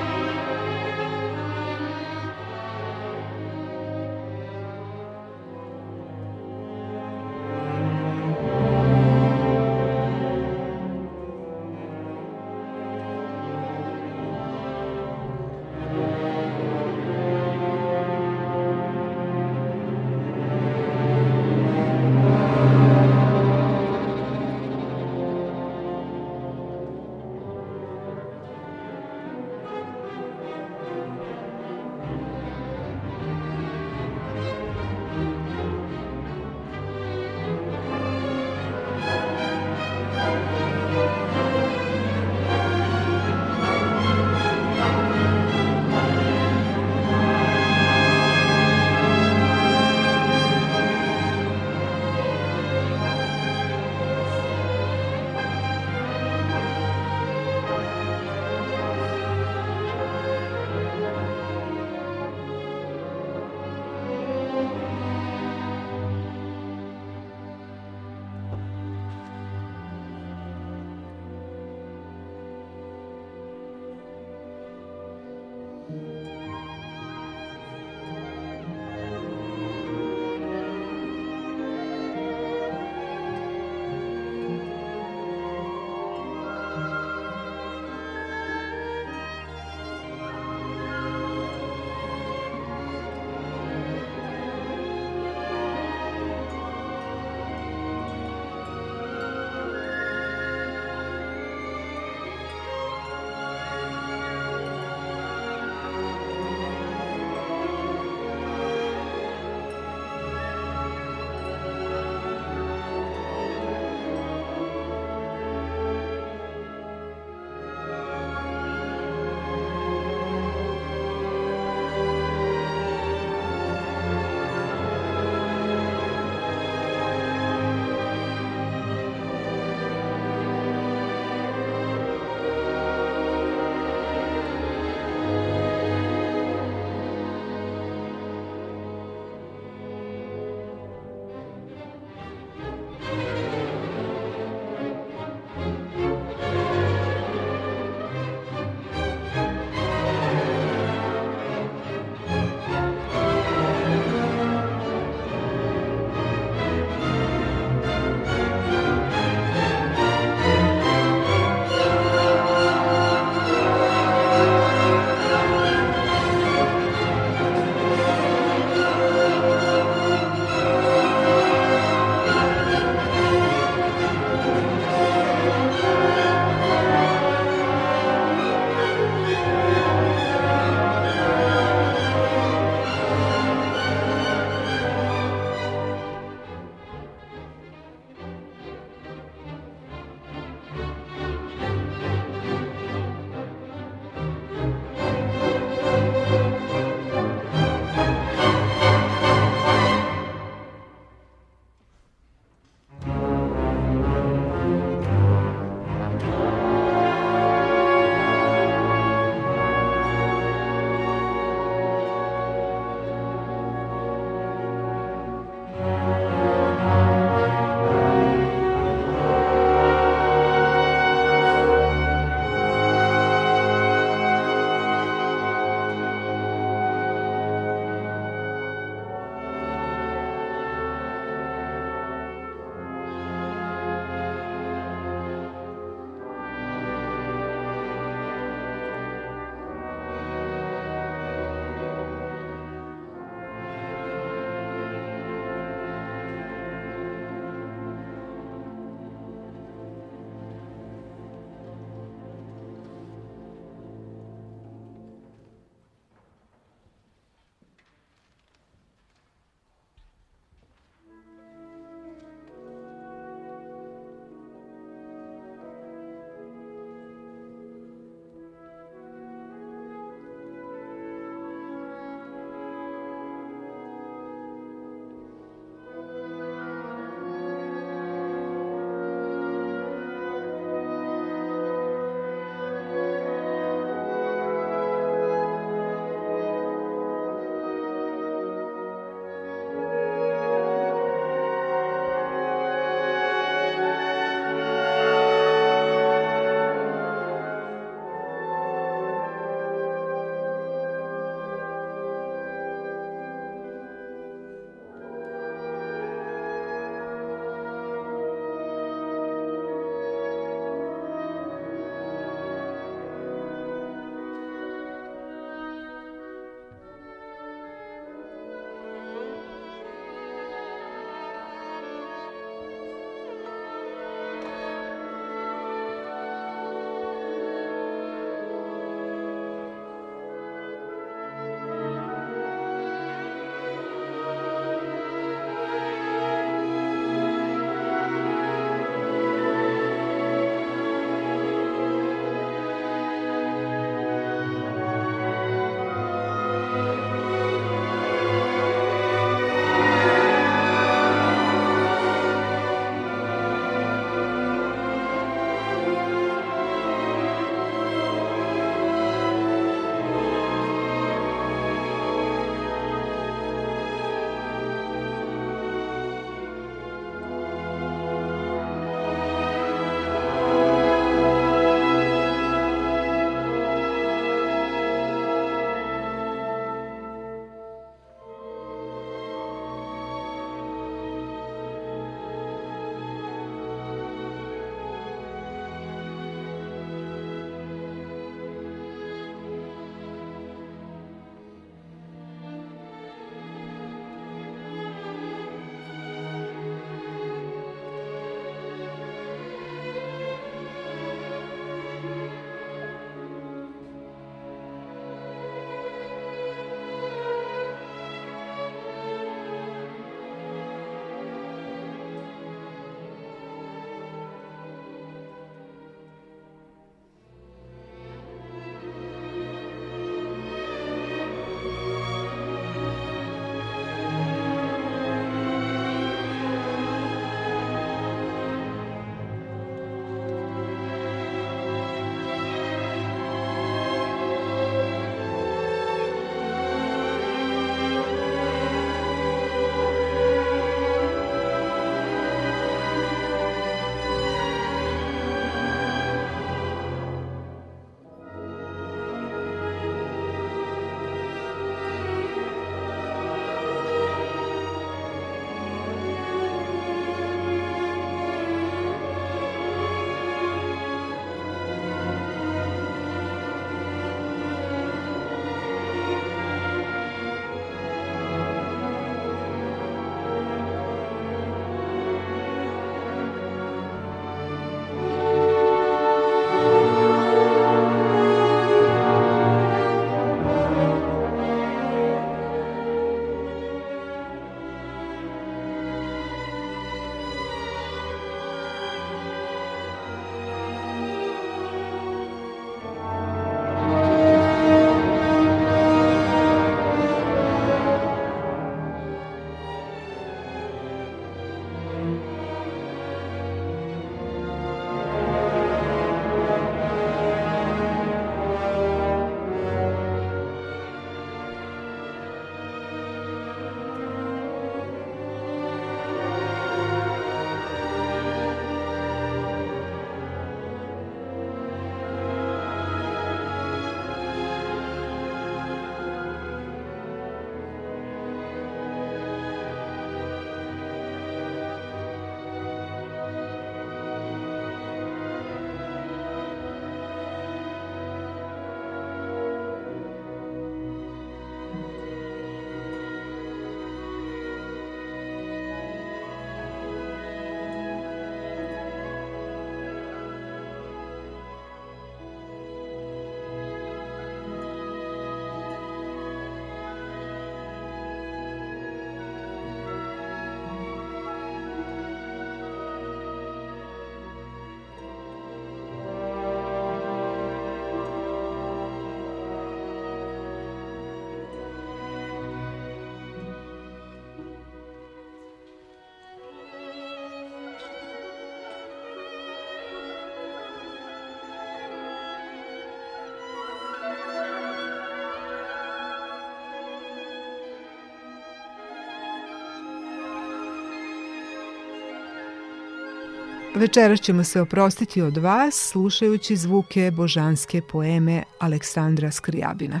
Večeras ćemo se oprostiti od vas slušajući zvuke božanske poeme Aleksandra Skrijabina.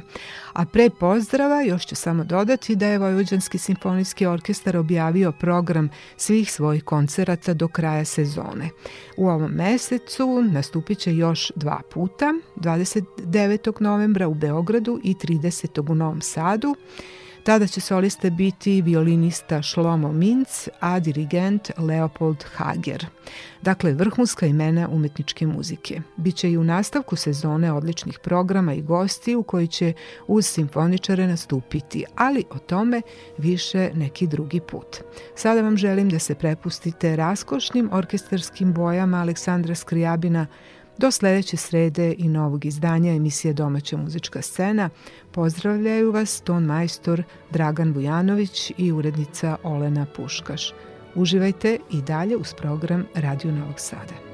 A pre pozdrava još ću samo dodati da je Vojvođanski simfonijski orkestar objavio program svih svojih koncerata do kraja sezone. U ovom mesecu nastupit će još dva puta, 29. novembra u Beogradu i 30. u Novom Sadu, Tada će soliste biti violinista Šlomo Minc, a dirigent Leopold Hager. Dakle, vrhunska imena umetničke muzike. Biće i u nastavku sezone odličnih programa i gosti u koji će uz simfoničare nastupiti, ali o tome više neki drugi put. Sada vam želim da se prepustite raskošnim orkestarskim bojama Aleksandra Skrijabina, Do sledeće srede i novog izdanja emisije Domaća muzička scena pozdravljaju vas ton majstor Dragan Vujanović i urednica Olena Puškaš. Uživajte i dalje uz program Radio Novog Sada.